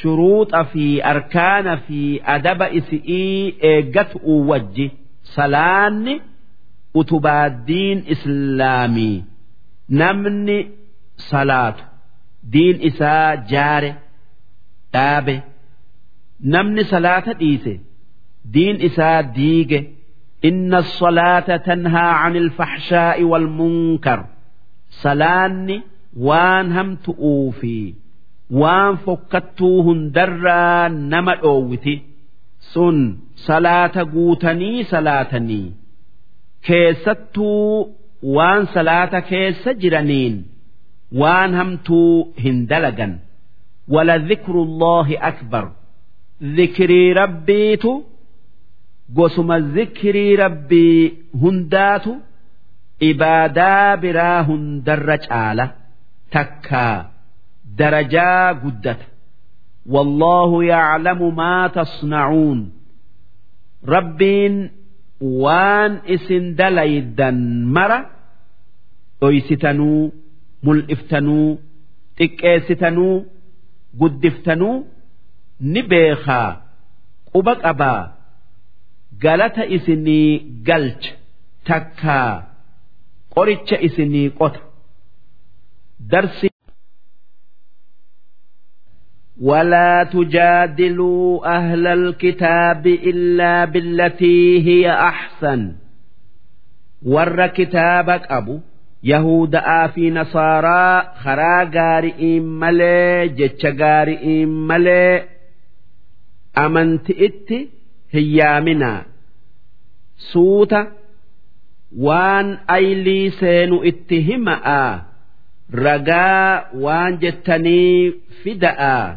shuruuxa fi arkaana fi adaba isi'ii eeggatu wajji salaanni utubaaddiin islaamii namni salaatu diin isaa jaare dhaabe namni salaata dhiise diin isaa diige inna الصلاة تنهى عن الفحشاء والمنكر salaanni waan hamtu'uu fi waan fokkattuu hundarraa nama dhoowwiti. Sun salaata guutanii salaatanii. Keessattuu waan salaata keessa jiraniin waan hamtuu hin dalagan. Wala dhikrulloohi akbar. Dhikirii rabbiitu gosuma dhikirii rabbii hundaatu ibaadaa biraa hundarra caala takkaa. darajaa guddata والله يعلم ما تصنعون rabbiin waan isin dalaydan mara dhoysitanuu mul'iftanuu xiqqeessitanuu guddiftanuu ni beekaa quba qabaa galata isinii galcha takkaa qoricha isinii qota darsi ولا تجادلوا أهل الكتاب إلا بالتي هي أحسن ور كتابك أبو يهودا في نصارى خرا غارئين ملي جتش غارئين ملي أمنت إتي هيامنا سوتا وان أيلي سينو اتهمأ رجاء وان جتني فدأ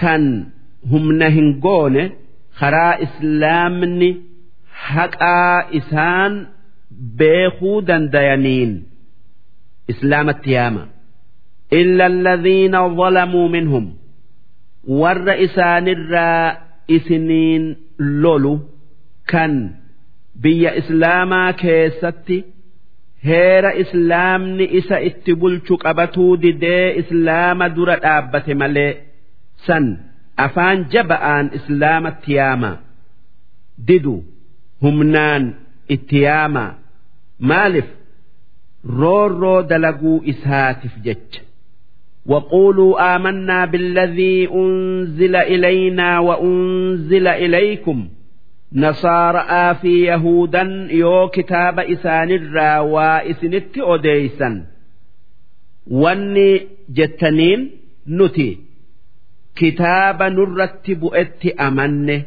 kan humna hin goone karaa islaamni haqaa isaan beekuu dandayaniin islaamatti yaama. Illa alladhiina zalamuu minhum. Warra isaanirraa isiniin lolu kan biyya islaamaa keessatti heera islaamni isa itti bulchu qabatuu didee islaama dura dhaabbate malee san afaan jaba'aan islaamatti yaama didu humnaan itti yaama maalif roorroo dalaguu isaatiif jecha وقولوا آمنا بالذي أنزل إلينا وأنزل إليكم نصارى في يهودا يو كتاب إسان الرا وإسنت أديسا واني جتنين نتي كتاب نرتب ات أمنه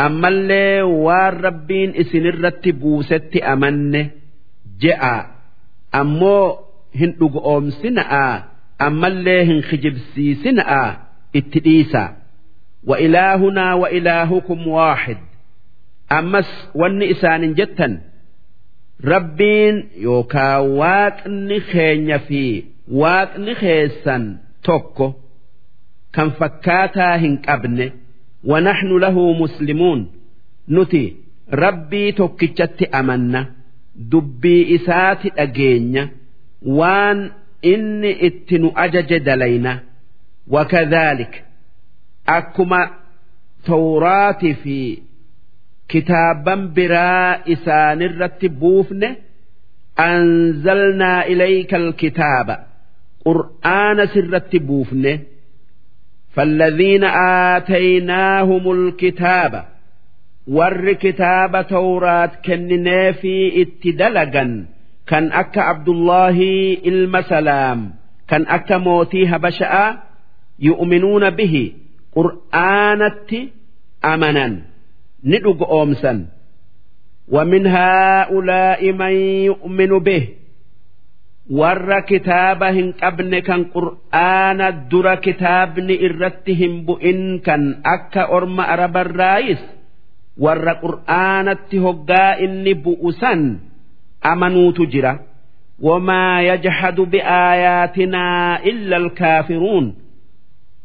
أما اللي والربين إسن الرتب ست أمنه جاء أمو هندق أمسنا أما اللي هن خجبسيسنا اتديسا وإلهنا وإلهكم واحد ammas wanni isaanin jettan rabbiin yookaa waaqni keenya fi waaqni keessan tokko kan fakkaataa hin qabne ونحن له مسلمون نتي ربي tokkichatti amanna dubbii isaati dhageenya waan inni itti nu ajaje dalayna وكذلك akkuma tawraati fi kitaaban biraa isaanirratti buufne anzalnaa ilayka alkitaaba qur'aana sirratti buufne فالذين آتيناهم الكتاب ور كتاب توراة كننا في اتدلقا كان أكا عبد الله المسلام كان أكا موتي هبشأ يؤمنون به قرآنت أمنا ندق أومسا ومن هؤلاء من يؤمن به warra kitaaba hin qabne kan qur'aana dura kitaabni irratti hin bu'in kan akka orma arabarraayis warra qur'aanatti hoggaa inni bu'u san amanuutu jira. Wamaa yajhadu biaayaatinaa illa alkaafiruun.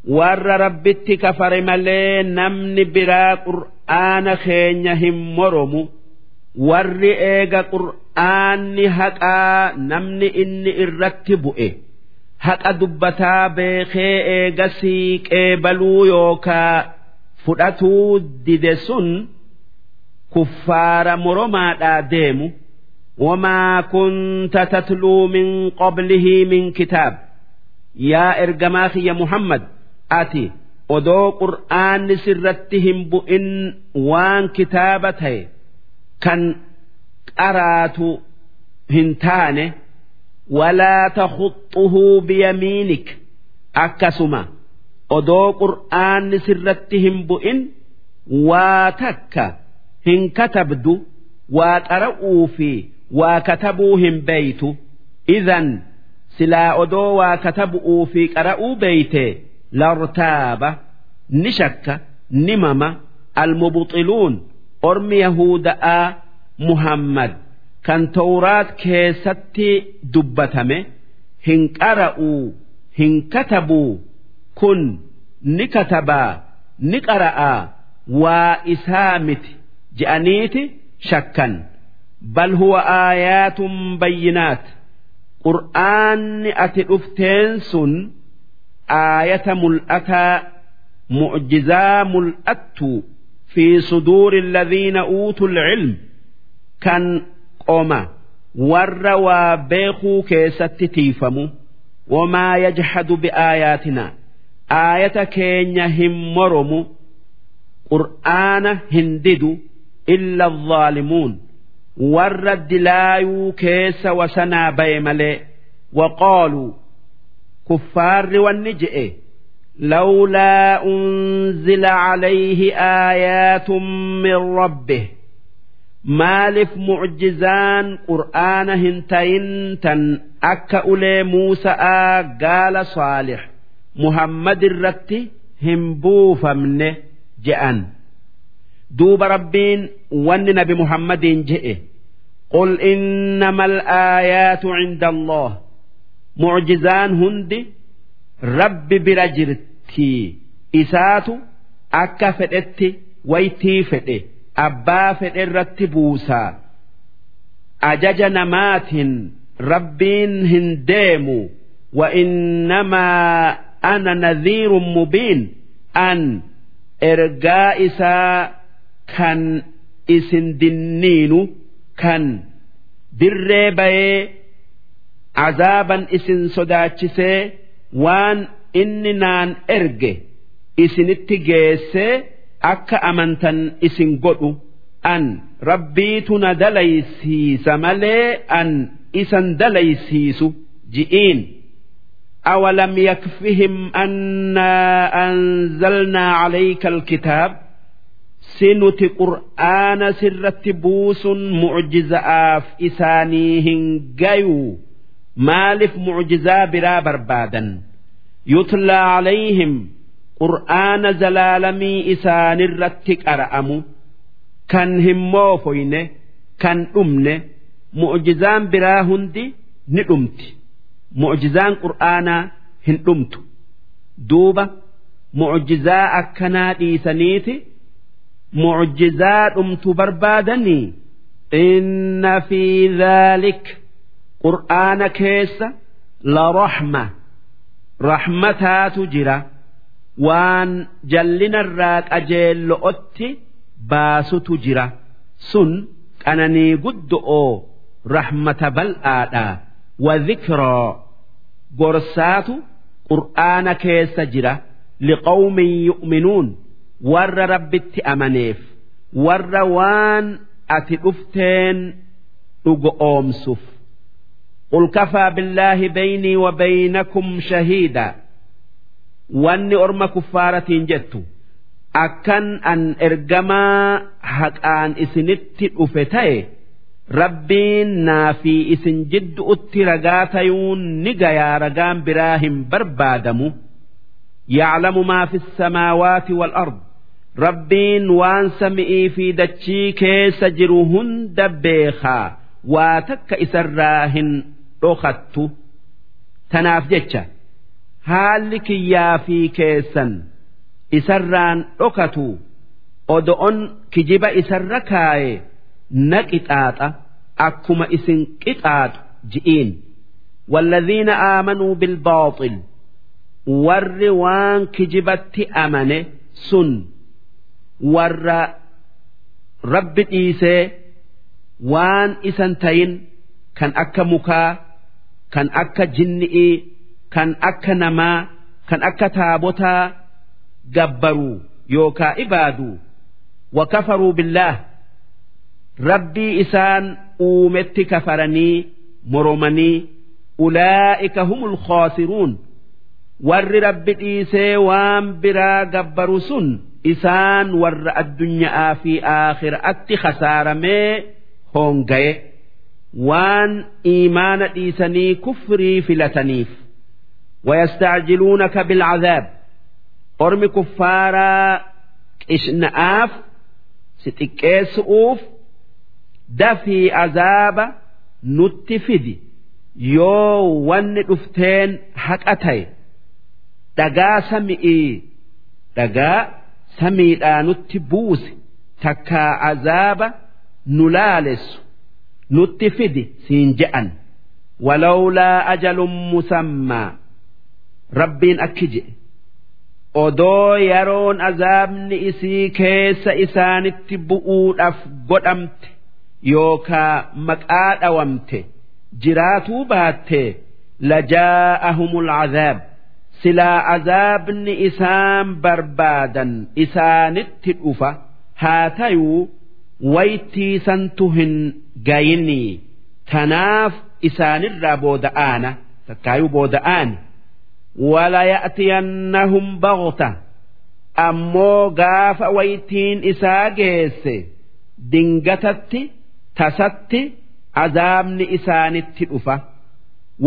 Warra rabbitti kafare malee namni biraa qur'aana keenya hin moromu warri eega qur'aanni haqaa namni inni irratti bu'e. Haqa dubbataa beekee siiqee baluu yookaa fudhatuu dide sun kuffaara moromaadhaa deemu. Wamaa kunta tatluu min qablihi min kitaab. Yaa ergamaa kiyya muhammad ati odoo qur'aanni sirratti hin bu'in waan kitaaba ta'e kan qaraatu hin taane walaa takhuxuhu biyamiinik. Akkasuma odoo qur'aanni sirratti hin bu'in waa takka hin katabdu waa qara'uu fi waa katabuu hin beeytu idan silaa odoo waa katabu'uu fi qara'uu beeyte lartaaba ni shakka ni mama almubxiluun ormi yahuda'aa muhammad kan tawraat keessatti dubbatame hin qara'uu hin katabuu kun ni katabaa ni qara'aa waa isaa miti je'aniiti shakkan. Bal huwa aayaatun bayyinaat. Qur'aanni ati dhufteen sun aayata mul'ataa mu'jizaa mul'attu fi suduuri alladhiina uutul ilm kan qoma warra waa beekuu keessatti tiifamu wamaa yajhadu biaayaatinaa aayata keenya hin moromu qur'aana hin didu illa adh-dhaalimuun warra dilaayuu keessa wasanaa baye malee لولا أنزل عليه آيات من ربه مالف معجزان قرآن هنتين تن أكا أولي موسى قال صالح محمد الرتي همبوفا منه جأن دوب ربين ون نبي محمد جئه قل إنما الآيات عند الله mucjizaan hundi rabbi bira jirtii isaatu akka fedhetti waytii fedhe abbaa fedhe irratti buusaa ajaja namaatiin rabbiin hin deemu. Wa'innamaa ana nadhiiru mubiin. An ergaa isaa kan isin dinniinu kan birree bayee azaaban isin sodaachisee waan inni naan erge isinitti geessee akka amantan isin godhu an rabbiitu na dalaysiisa malee an isan dalaysiisu ji'iin أولم يكفهم أنا أنزلنا عليك الكتاب سنت قرآن سرت بوس معجزة آف إسانيهن maaliif mucjizaa biraa barbaadan yutlaa alayhim qur'aana zalaalamii isaanirratti qara'amu kan hin moofoyne kan dhumne mu'jizaan biraa hundi ni dhumti mu'jizaan qur'aanaa hin dhumtu duuba mu'jizaa akkanaa dhiisaniiti mu'jizaa dhumtu barbaadanii inna fi dhaalika qur'aana keessa la raxma raxmataatu jira. Waan jallinarraa qajeello'otti baasutu jira. Sun qananii guddo'oo raxmata bal'aadha. Wa dhikroo gorsaatu qur'aana keessa jira. Liqawmin yu'minuun. Warra rabbitti amaneef. Warra waan ati dhufteen dhugo oomsuuf qul kafaa billaahi baynii wa baynakum shahiida wanni orma kuffaaratiin jettu akkan an ergamaa haqaan isinitti dhufe ta'e rabbiin naa fi isin jiddu'utti ragaa tayuun ni gayaa ragaan biraa hin barbaadamu yaclamu maa fi samaawaati wal ard rabbiin waan sami'ii fi dachii keessa jiru hunda beekaa waa takka isarraa hin dhokattu tanaaf jecha haalli kiyyaa fi keessan isarraan dhokatu odo'on kijiba isarra kaaye na qixaaxa akkuma isin qixaaxu ji'iin والذين آمنوا بالباطل warri waan kijibatti amane sun warra rabbi dhiisee waan isan tayin kan akka mukaa kan akka jinni'ii kan akka namaa kan akka taabotaa gabbaruu yookaa ibaaduu wakafaruu billaah. Rabbii isaan uumetti kafaranii moromanii ulaa'ika humul khoosiruun warri rabbi dhiisee waan biraa gabbaru sun isaan warra addunyaa fi aakhiraatti khasaaramee hoongaye waan iimaana dhiisanii kufrii filataniif wayastacjiluunaka bilcadaab ormi kuffaaraa qishna'aaf si xiqqeessu'uuf dafii azaaba nutti fidi. Yoo wanni dhufteen haqa ta'e dhagaa sami'ii dhagaa samiidhaa nutti buusi takkaa azaaba nu laalessu nutti fidi siin je'an walawlaa ajalun musammaa rabbiin akki je'e odoo yeroon azaabni isii keessa isaanitti bu'uudhaaf godhamte yookaa maqaa dhawamte jiraatuu baattee lajaa'ahumul azaab. Silaa azaabni isaan barbaadan isaanitti dhufa haa tayuu waytiisantu hin gayinii tanaaf isaanirraa booda'aana takkaayuu booda'aani walaya'tiyannahum bagta ammoo gaafa waytiin isaa geesse dingatatti tasatti azaabni isaanitti dhufa.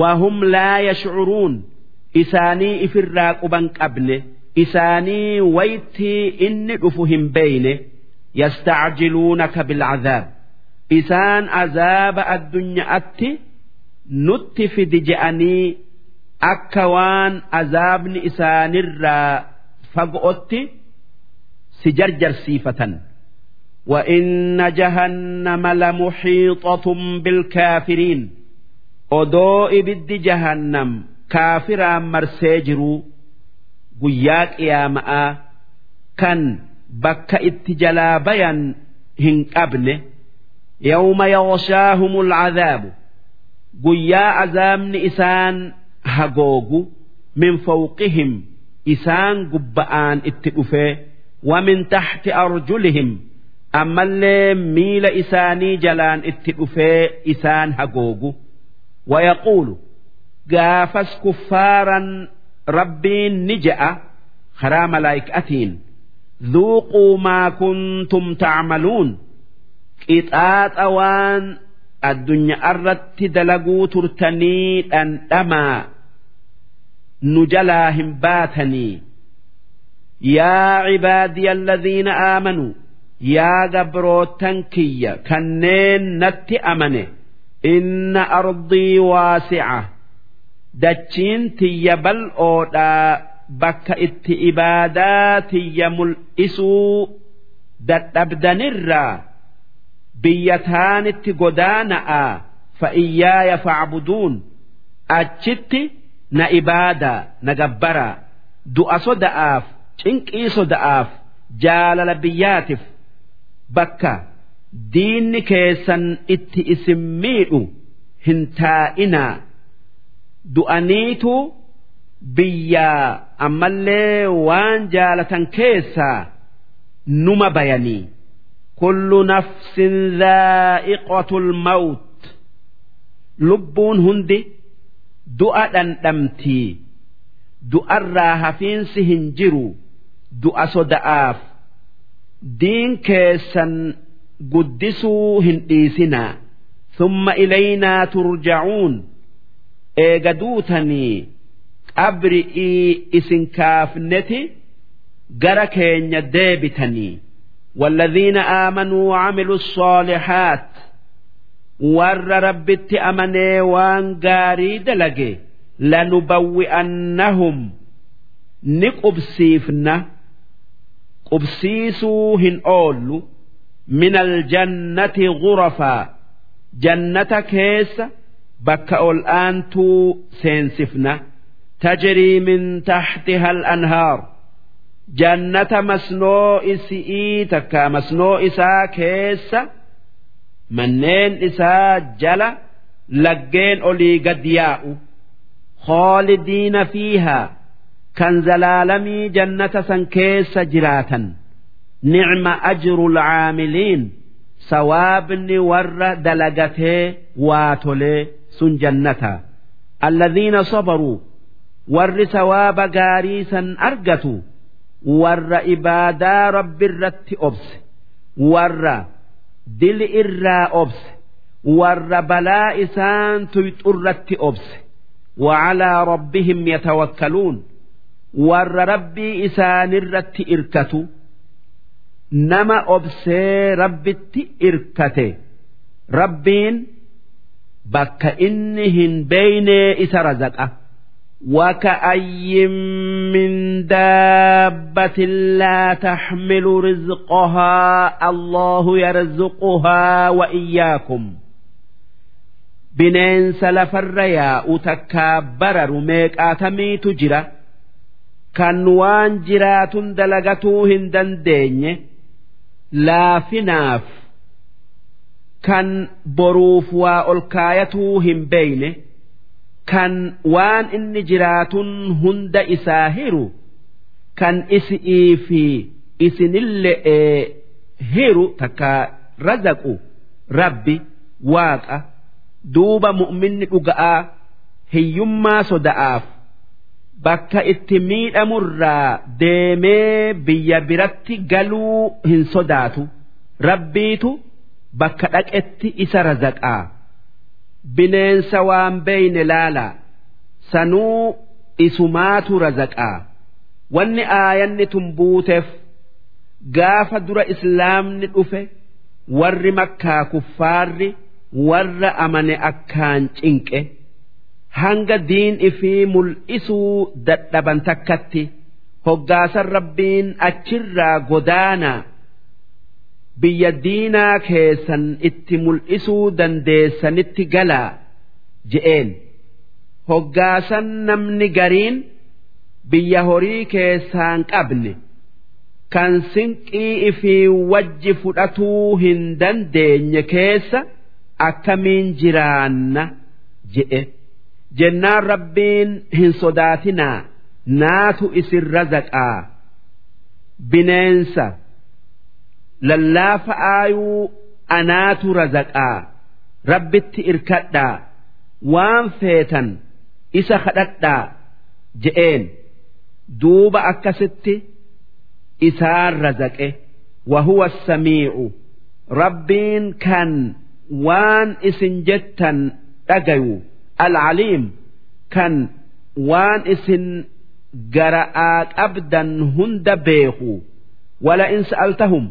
Wahum laa yashcuruun isaanii ifirraa quban qabne isaanii waytii inni dhufu hin beeyne yastacjiluunaka bilcazaab isaan azaaba addunyaatti nutti fidi je'anii akka waan azaabni isaanirraa fagootti si jarjarsiifatan وإن جهنم لمحيطة بالكافرين odoo ibiddi jahannam kaafiraan marsee jiru guyyaa qiyaama'aa kan bakka itti jalaa bayan hin qabne yawma yaghshaahumul cadaabu guyyaa azaabni isaan hagoogu min fawqihim isaan gubba'aan itti dhufee ومن تحت أرجلهم أما اللي ميل إساني جلان اتئفي إسان هقوقو ويقول قافس كفارا ربي نجأ خرا ملائكتين ذوقوا ما كنتم تعملون ixaaxa waan addunyaa irratti dalaguu turtanii dhandhamaa nu jalaa hin baatanii. Yaa cibaadiya alladhiina aamanuu yaa gabroottan kiyya kanneen natti amane inna ardii waasica dachiin tiyya bal'oodhaa bakka itti ibaadaa tiyya mul'isuu dadhabdanirraa biyya taanitti godaana'aa fa'iyyaaya facbuduun achitti na ibaadaa na gabbaraa. Du'a soda'aaf cinqii soda'aaf jaalala biyyaatiif. Bakka diinni keessan itti isin miidhu hin taa'inaa. Du'aniitu biyyaa ammallee waan jaalatan keessaa numa bayanii. Kullu nafsin dhaa'iqatul mawt lubbuun hundi du'a dhandhamtii du'arraa hafiinsi hin jiru du'a soda'aaf diin keessan guddisuu hin dhiisinaa thumma ilaynaa turja'uun eega duutanii qabri'ii isin kaafneti gara keenya deebitanii والذين آمنوا وعملوا الصالحات ور ربت أمني وان قاري دلقي لنبوئنهم نقبسيفنا قبسيسو هن أولو من الجنة غرفا جنة كيس بك الآنتو سينسفنا تجري من تحتها الأنهار jannata masnoo isi'ii takka masnoo isaa keessa manneen isaa jala laggeen olii gad yaa'u. Hoolidiina fiihaa kan zalaalamii jannata san keessa jiraatan. Nicma ajru lcaamiliin sawaabni warra dalagatee waa tolee sun jannataa alladhiina sabaruu warri sawaaba gaarii san argatu ور إبادا رب الرت أبس ور دل إرا أبس ور بلاء سان تيترت أبس وعلى ربهم يتوكلون ور ربي إسان الرت إركتوا نما أبسي ربت إركته ربين بك إنهن بين إس رزقه وكأي من دابة لا تحمل رزقها الله يرزقها وإياكم bineensa lafarra yaa'u takkaa bararu meeqaatamiitu jira kan waan jiraatun dalagatuu hin dandeenye laafinaaf kan boruuf waa ol kaayatuu hin beeyne kan waan inni jiraatun hunda isaa hiru kan isi'ii fi isinille'ee hiru takka razaqu rabbi waaqa duuba mu'minni dhuga'aa hiyyummaa soda'aaf bakka itti miidhamurraa deemee biyya biratti galuu hin sodaatu. Rabbiitu bakka dhaqetti isa razaqaa bineensa waan beeyne laalaa sanuu isumaatu razaqaa wanni aayanni tun buuteef gaafa dura islaamni dhufe warri makkaa kuffaarri warra amane akkaan cinqe hanga diin ifii mul'isuu dadhaban takkatti hoggaasan rabbiin achirraa godaanaa biyya diinaa keessan itti mul'isuu dandeessanitti galaa je'een. Hoggaasan namni gariin biyya horii keessaan qabne kan sinqii ifii wajji fudhatuu hin dandeenye keessa akkamiin jiraanna je'e. Jennaan rabbiin hin sodaatinaa naatu isin razaqaa. Bineensa lallaafa aayuu anaatu razaqaa. Rabbitti irkadhaa. Waan feetan isa kadhadhaa je'een. Duuba akkasitti isaan razaqe. Wahuwa samiicu rabbiin kan waan isin jettan dhagayu. Alcaliim kan waan isin gara'aa qabdan hunda beeku. Wala in sa'altahum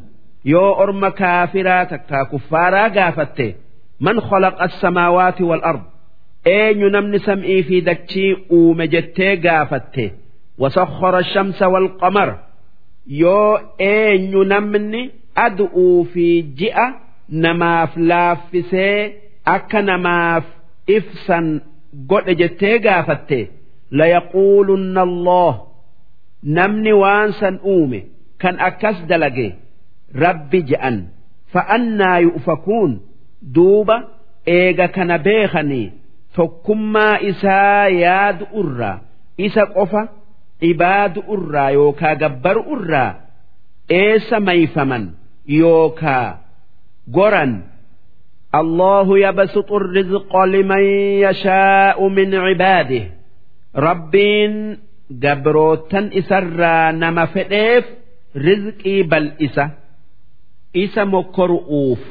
yoo orma kaafiraa takkaa kuffaaraa gaafatte man khalaqa as-samaawaati wal ard eenyu namni sam'ii fi dachii uume jettee gaafatte wasakhara shamsa wal qamar yoo eenyu namni adu'uu fi ji'a namaaf laaffisee akka namaaf ifsan godhe jettee gaafatte layaquulunna Allah namni waan san uume kan akkas dalage rabbi je'an fa'annaa yu'fakuun duuba eega kana beekanii tokkummaa isaa yaadu irraa isa qofa ibaadu irraa yookaa gabbaru irraa eessa mayfaman yookaa goran الله يبسط الرزق لمن يشاء من عباده ربين جبروتا إسرى نما فديف رزقي بل إسا isa mokkoru'uuf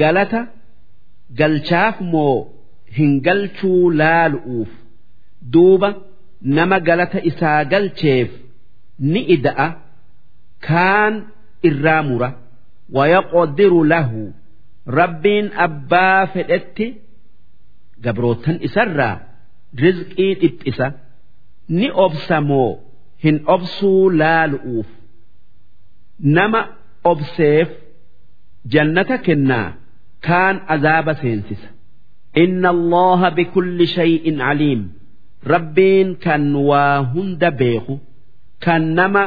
galata galchaaf moo hin galchuu laalu'uuf duuba nama galata isaa galcheef ni ida'a kaan irraa mura. Waya qodiru lahu rabbiin abbaa fedhetti gabroottan isarraa rizqii dhiphisa. Ni obsa moo hin obsuu laalu'uuf. Nama obseef jannata kennaa kaan azaaba seensisa. Inna allaha bikulli shay'in caliim rabbiin kan waa hunda beeku kan nama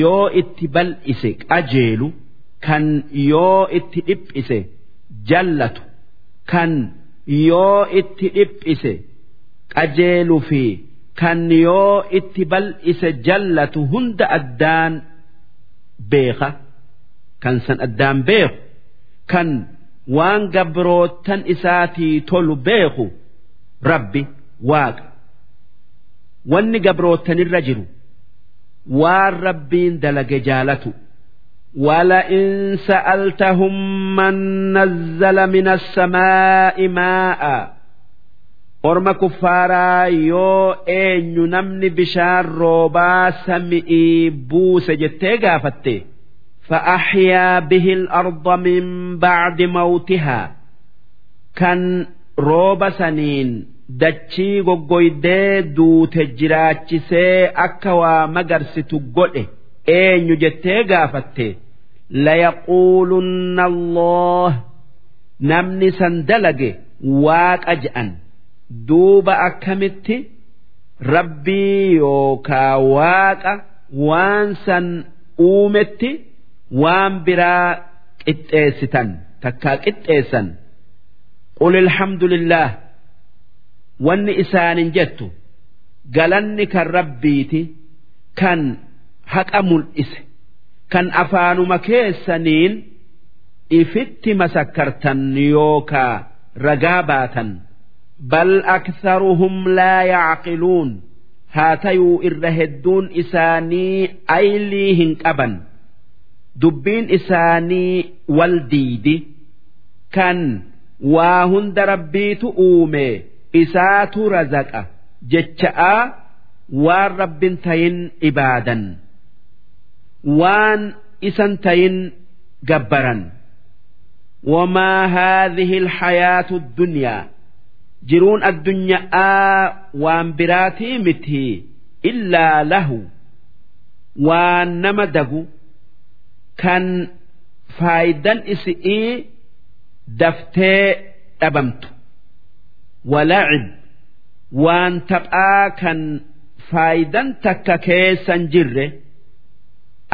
yoo itti bal'ise qajeelu kan yoo itti dhiphise jallatu kan yoo itti dhiphise qajeelu fi kan yoo itti bal'ise jallatu hunda addaan beeka kan san addaan beeku kan waan gabrootan isaatii tolu beeku rabbi waaqa wanni gabrootanirra jiru waan rabbiin dalage jaalatu ولئن سألتهم من نزل من السماء ماء orma kuffaaraa yoo eenyu namni bishaan roobaa sami'ii buuse jettee gaafatte فأحيا به الأرض من بعد موتها كان روب سنين dachii goggoydee duute jiraachisee akka waa magarsitu godhe eenyu jettee gaafatte layaquulunna Allah namni san dalage waaqa je'an duuba akkamitti rabbii yookaa waaqa waan san uumetti waan biraa qixxeessitan takkaa qixxeessan qul alhamdulillah wanni isaanin jettu galanni kan rabbiiti kan haqa mul'ise kan afaanuma keessaniin ifitti masakkartan yookaa ragaa baatan. Bal aktharuhum laa yacqiluun haa tayuu irra hedduun isaanii aylii hin qaban dubbiin isaanii wal diidi. Kan waa hunda rabbiitu uume isaatu razaqa jecha'aa waan rabbin tayin ibaadan. Waan isan tayin gabbaran. Wamaa haadhihi alhayaatu dunyaa jiruun addunyaa waan biraatii miti illaa lahu. Waan nama dagu. Kan faayidan isi'ii daftee dhabamtu. Walacib waan taphaa kan faayidan takka keessan jirre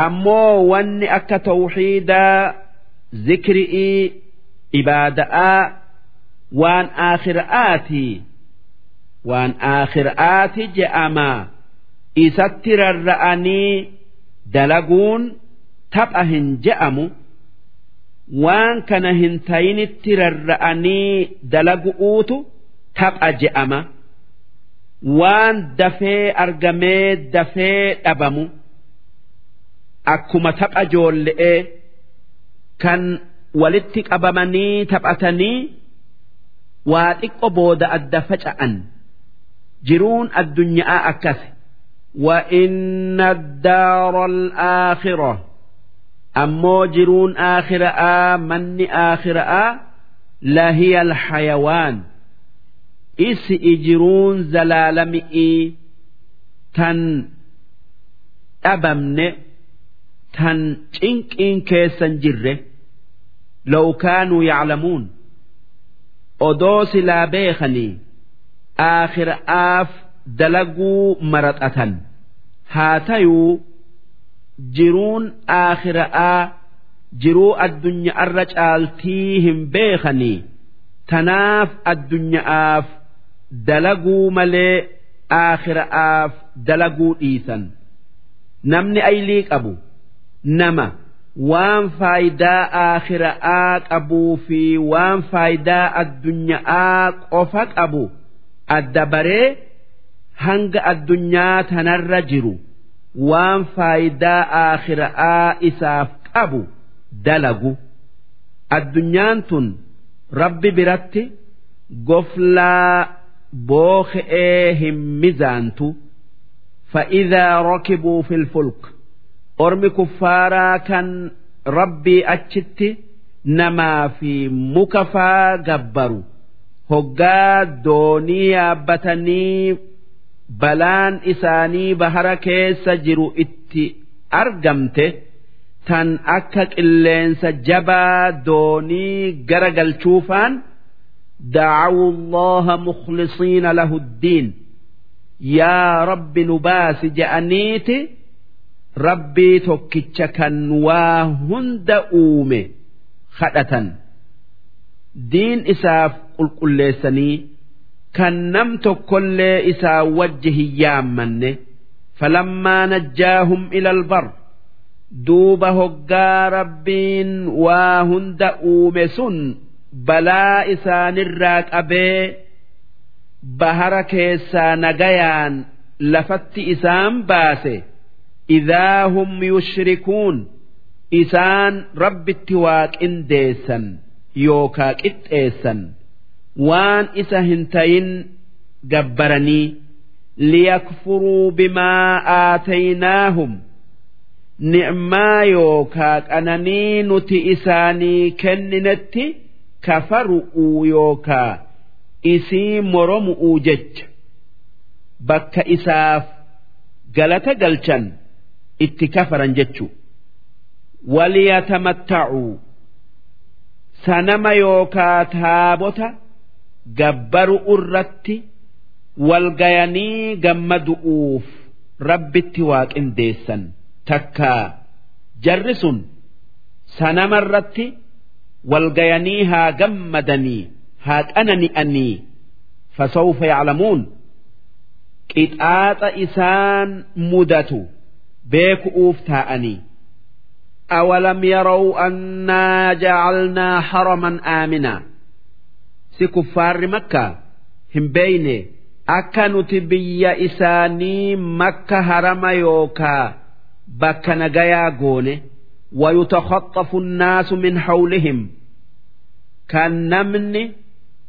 ammoo wanni akka tawxiidaa zikri'ii ibaada'aa waan aakhira'aatii waan aakhira'aati je'amaa isatti rarra'anii dalaguun tapha hin je'amu waan kana hin tayinitti rarra'anii dalagu'uutu tapha je'ama waan dafee argamee dafee dhabamu akkuma tapha joolle'ee kan walitti qabamanii taphatanii waa xiqqo booda adda faca'an jiruun addunyaa akkas وإن الدار الآخرة ammoo jiruun aakhiraa manni aakhiraa lahiya alxayawaan isi'i jiruun zalaalami'ii tan dhabamne tan cinqiin keessan jirre. Law kaanuu yaclamuun odoo silaa beekanii aakhiraaf dalaguu maraxatan haa tayuu jiruun aakhira'aa jiruu addunyaarra caaltii hin beekanii tanaaf addunyaaf dalaguu malee aakhira'aaf dalaguu dhiisan. Namni aylii qabu nama waan faayidaa aakhira'aa qabuu fi waan faayidaa addunyaa qofa qabu adda baree hanga addunyaa tanarra jiru waan faayidaa aakhiraa isaaf qabu dalagu. Addunyaan tun rabbi biratti goflaa booke'ee hin mizaantu. Fa'idaa rokibuu filfulk ormi kuffaaraa kan rabbii achitti namaa fi muka faa gabbaru. Hoggaa doonii yaabbatanii balaan isaanii bahara keessa jiru itti argamte tan akka qilleensa jabaa doonii gara galchuufaan allaha mukhlisiina lahu ddiin yaa rabbi nu baasi je'aniiti rabbii tokkicha kan waa hunda uume kadhatan. Diin isaaf qulqulleessanii kan nam tokkollee isaa wajji hin yaammanne falammaa najjaahum ilal bar. Duuba hoggaa rabbiin waa hunda uume sun balaa isaanirraa qabee bahara keessaa nagayaan lafatti isaan baase. Idaa hum yushrikuun isaan rabbitti waa qindeessan yookaa qixxeessan waan isa hin tayin gabbaranii liyakfuruu bimaa aataynaahum ni'maa yookaa qananii nuti isaanii kenninetti kafaru'uu yookaa isii moromu'uu jecha. Bakka isaaf galata galchan itti kafaran jechu waliyatamatta'uu sanama yookaa taabota gabbaru irratti walgayanii gammadu'uuf rabbitti waa qindeessan takkaa jarri sun sanama irratti walgayanii haa gammadanii haa qanani'anii fasawfa yaclamuun qixaaxa isaan mudatu beeku'uuf taa'anii أولم يروا أنا جعلنا حرما آمنا si kuffaarri makkaa hin beeyne akka nuti biyya isaanii makka harama yookaa bakka nagayaa goone ويتخطف الناس من حولهم كان نمني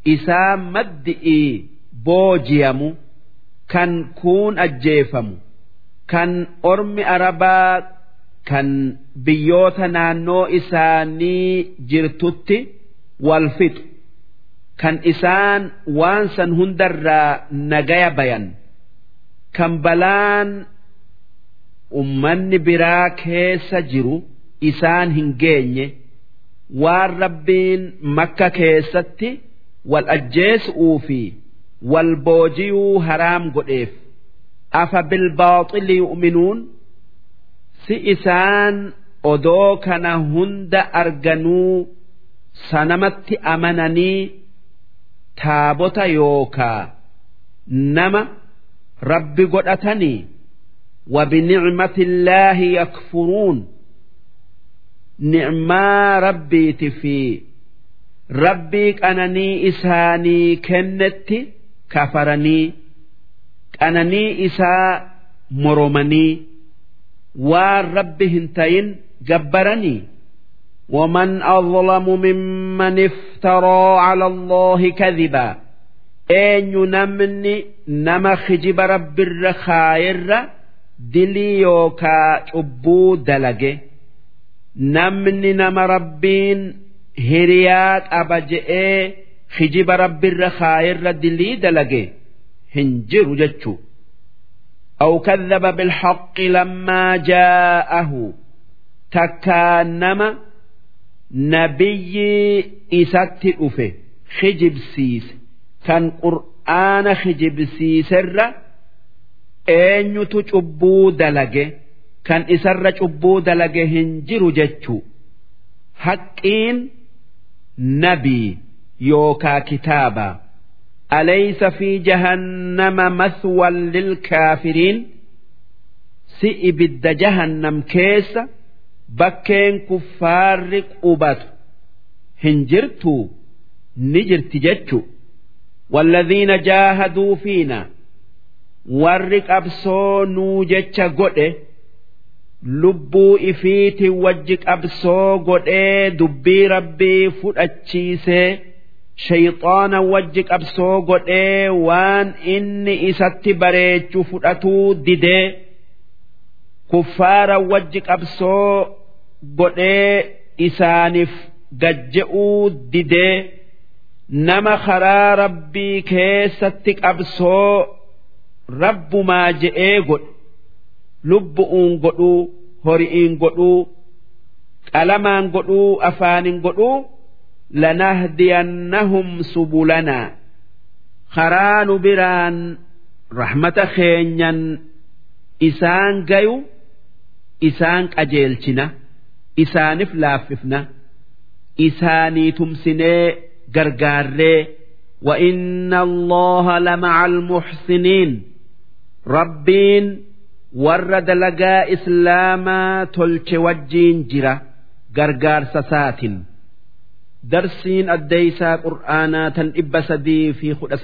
إسا مدئي بوجيم كان كون أجيفم كان أرمي أربا كان بيوت نانو إساني جرتت والفتح kan isaan waan san hundarraa nagaya bayan. Kan balaan ummanni biraa keessa jiru isaan hin geenye. Waan rabbiin makka keessatti wal ajjeesuu fi wal boojiyuu haraam godheef. Afa bilbaaxili yu'minuun? Si isaan odoo kana hunda arganuu sanamatti amananii taabota yookaa nama rabbi godhatanii وبنعمة الله يكفرون نعما ربي تفي ربي أنني إساني كنت كفرني أنني إسا مرمني والرب هنتين جبرني ومن أظلم ممن افترى على الله كذبا أين نمني نما خجب رب الرخائر dilii yookaa cubbuu dalage namni nama rabbiin hiriyaa qaba je'ee hijiba rabbirra kaayirra dilii dalage hin jiru jechuu أو كذب بالحق لما جاءه تكانما نبي إسات أفه خجب سيس كان قرآن خجب سيسر eenyutu cubbuu dalage kan isarra cubbuu dalage hin jiru jechuu haqqiin nabii yookaa kitaaba alaysa fi jahannama mathwan lilkaafiriin si ibidda jahannam keessa bakkeen kuffaarri qubatu hin jirtu ni jirti jechu walladhiina jaahaduu fiina. Warri qabsoo nuu jecha godhe lubbuu ifiiti wajji qabsoo godhee dubbii rabbii fudhachiisee shayxaana wajji qabsoo godhee waan inni isatti bareechu fudhatuu didee kuffaara wajji qabsoo godhee isaaniif gajje'uu didee nama karaa rabbii keessatti qabsoo rabbumaa je'ee godhe. Lubbu'uun godhuu hori'iin godhuu qalamaan godhuu afaanin godhuu lanahdiyannahum subulanaa karaa nu biraan rahmata keenyan isaan gayu isaan qajeelchina isaanif laaffifna isaanii tumsinee gargaarree وإن الله لمع المحسنين rabbiin warra dalagaa islaamaa tolche wajjiin jira gargaarsa saatin darsiin addeeysaa qur'aanaa tan dhibba sadii fi kudha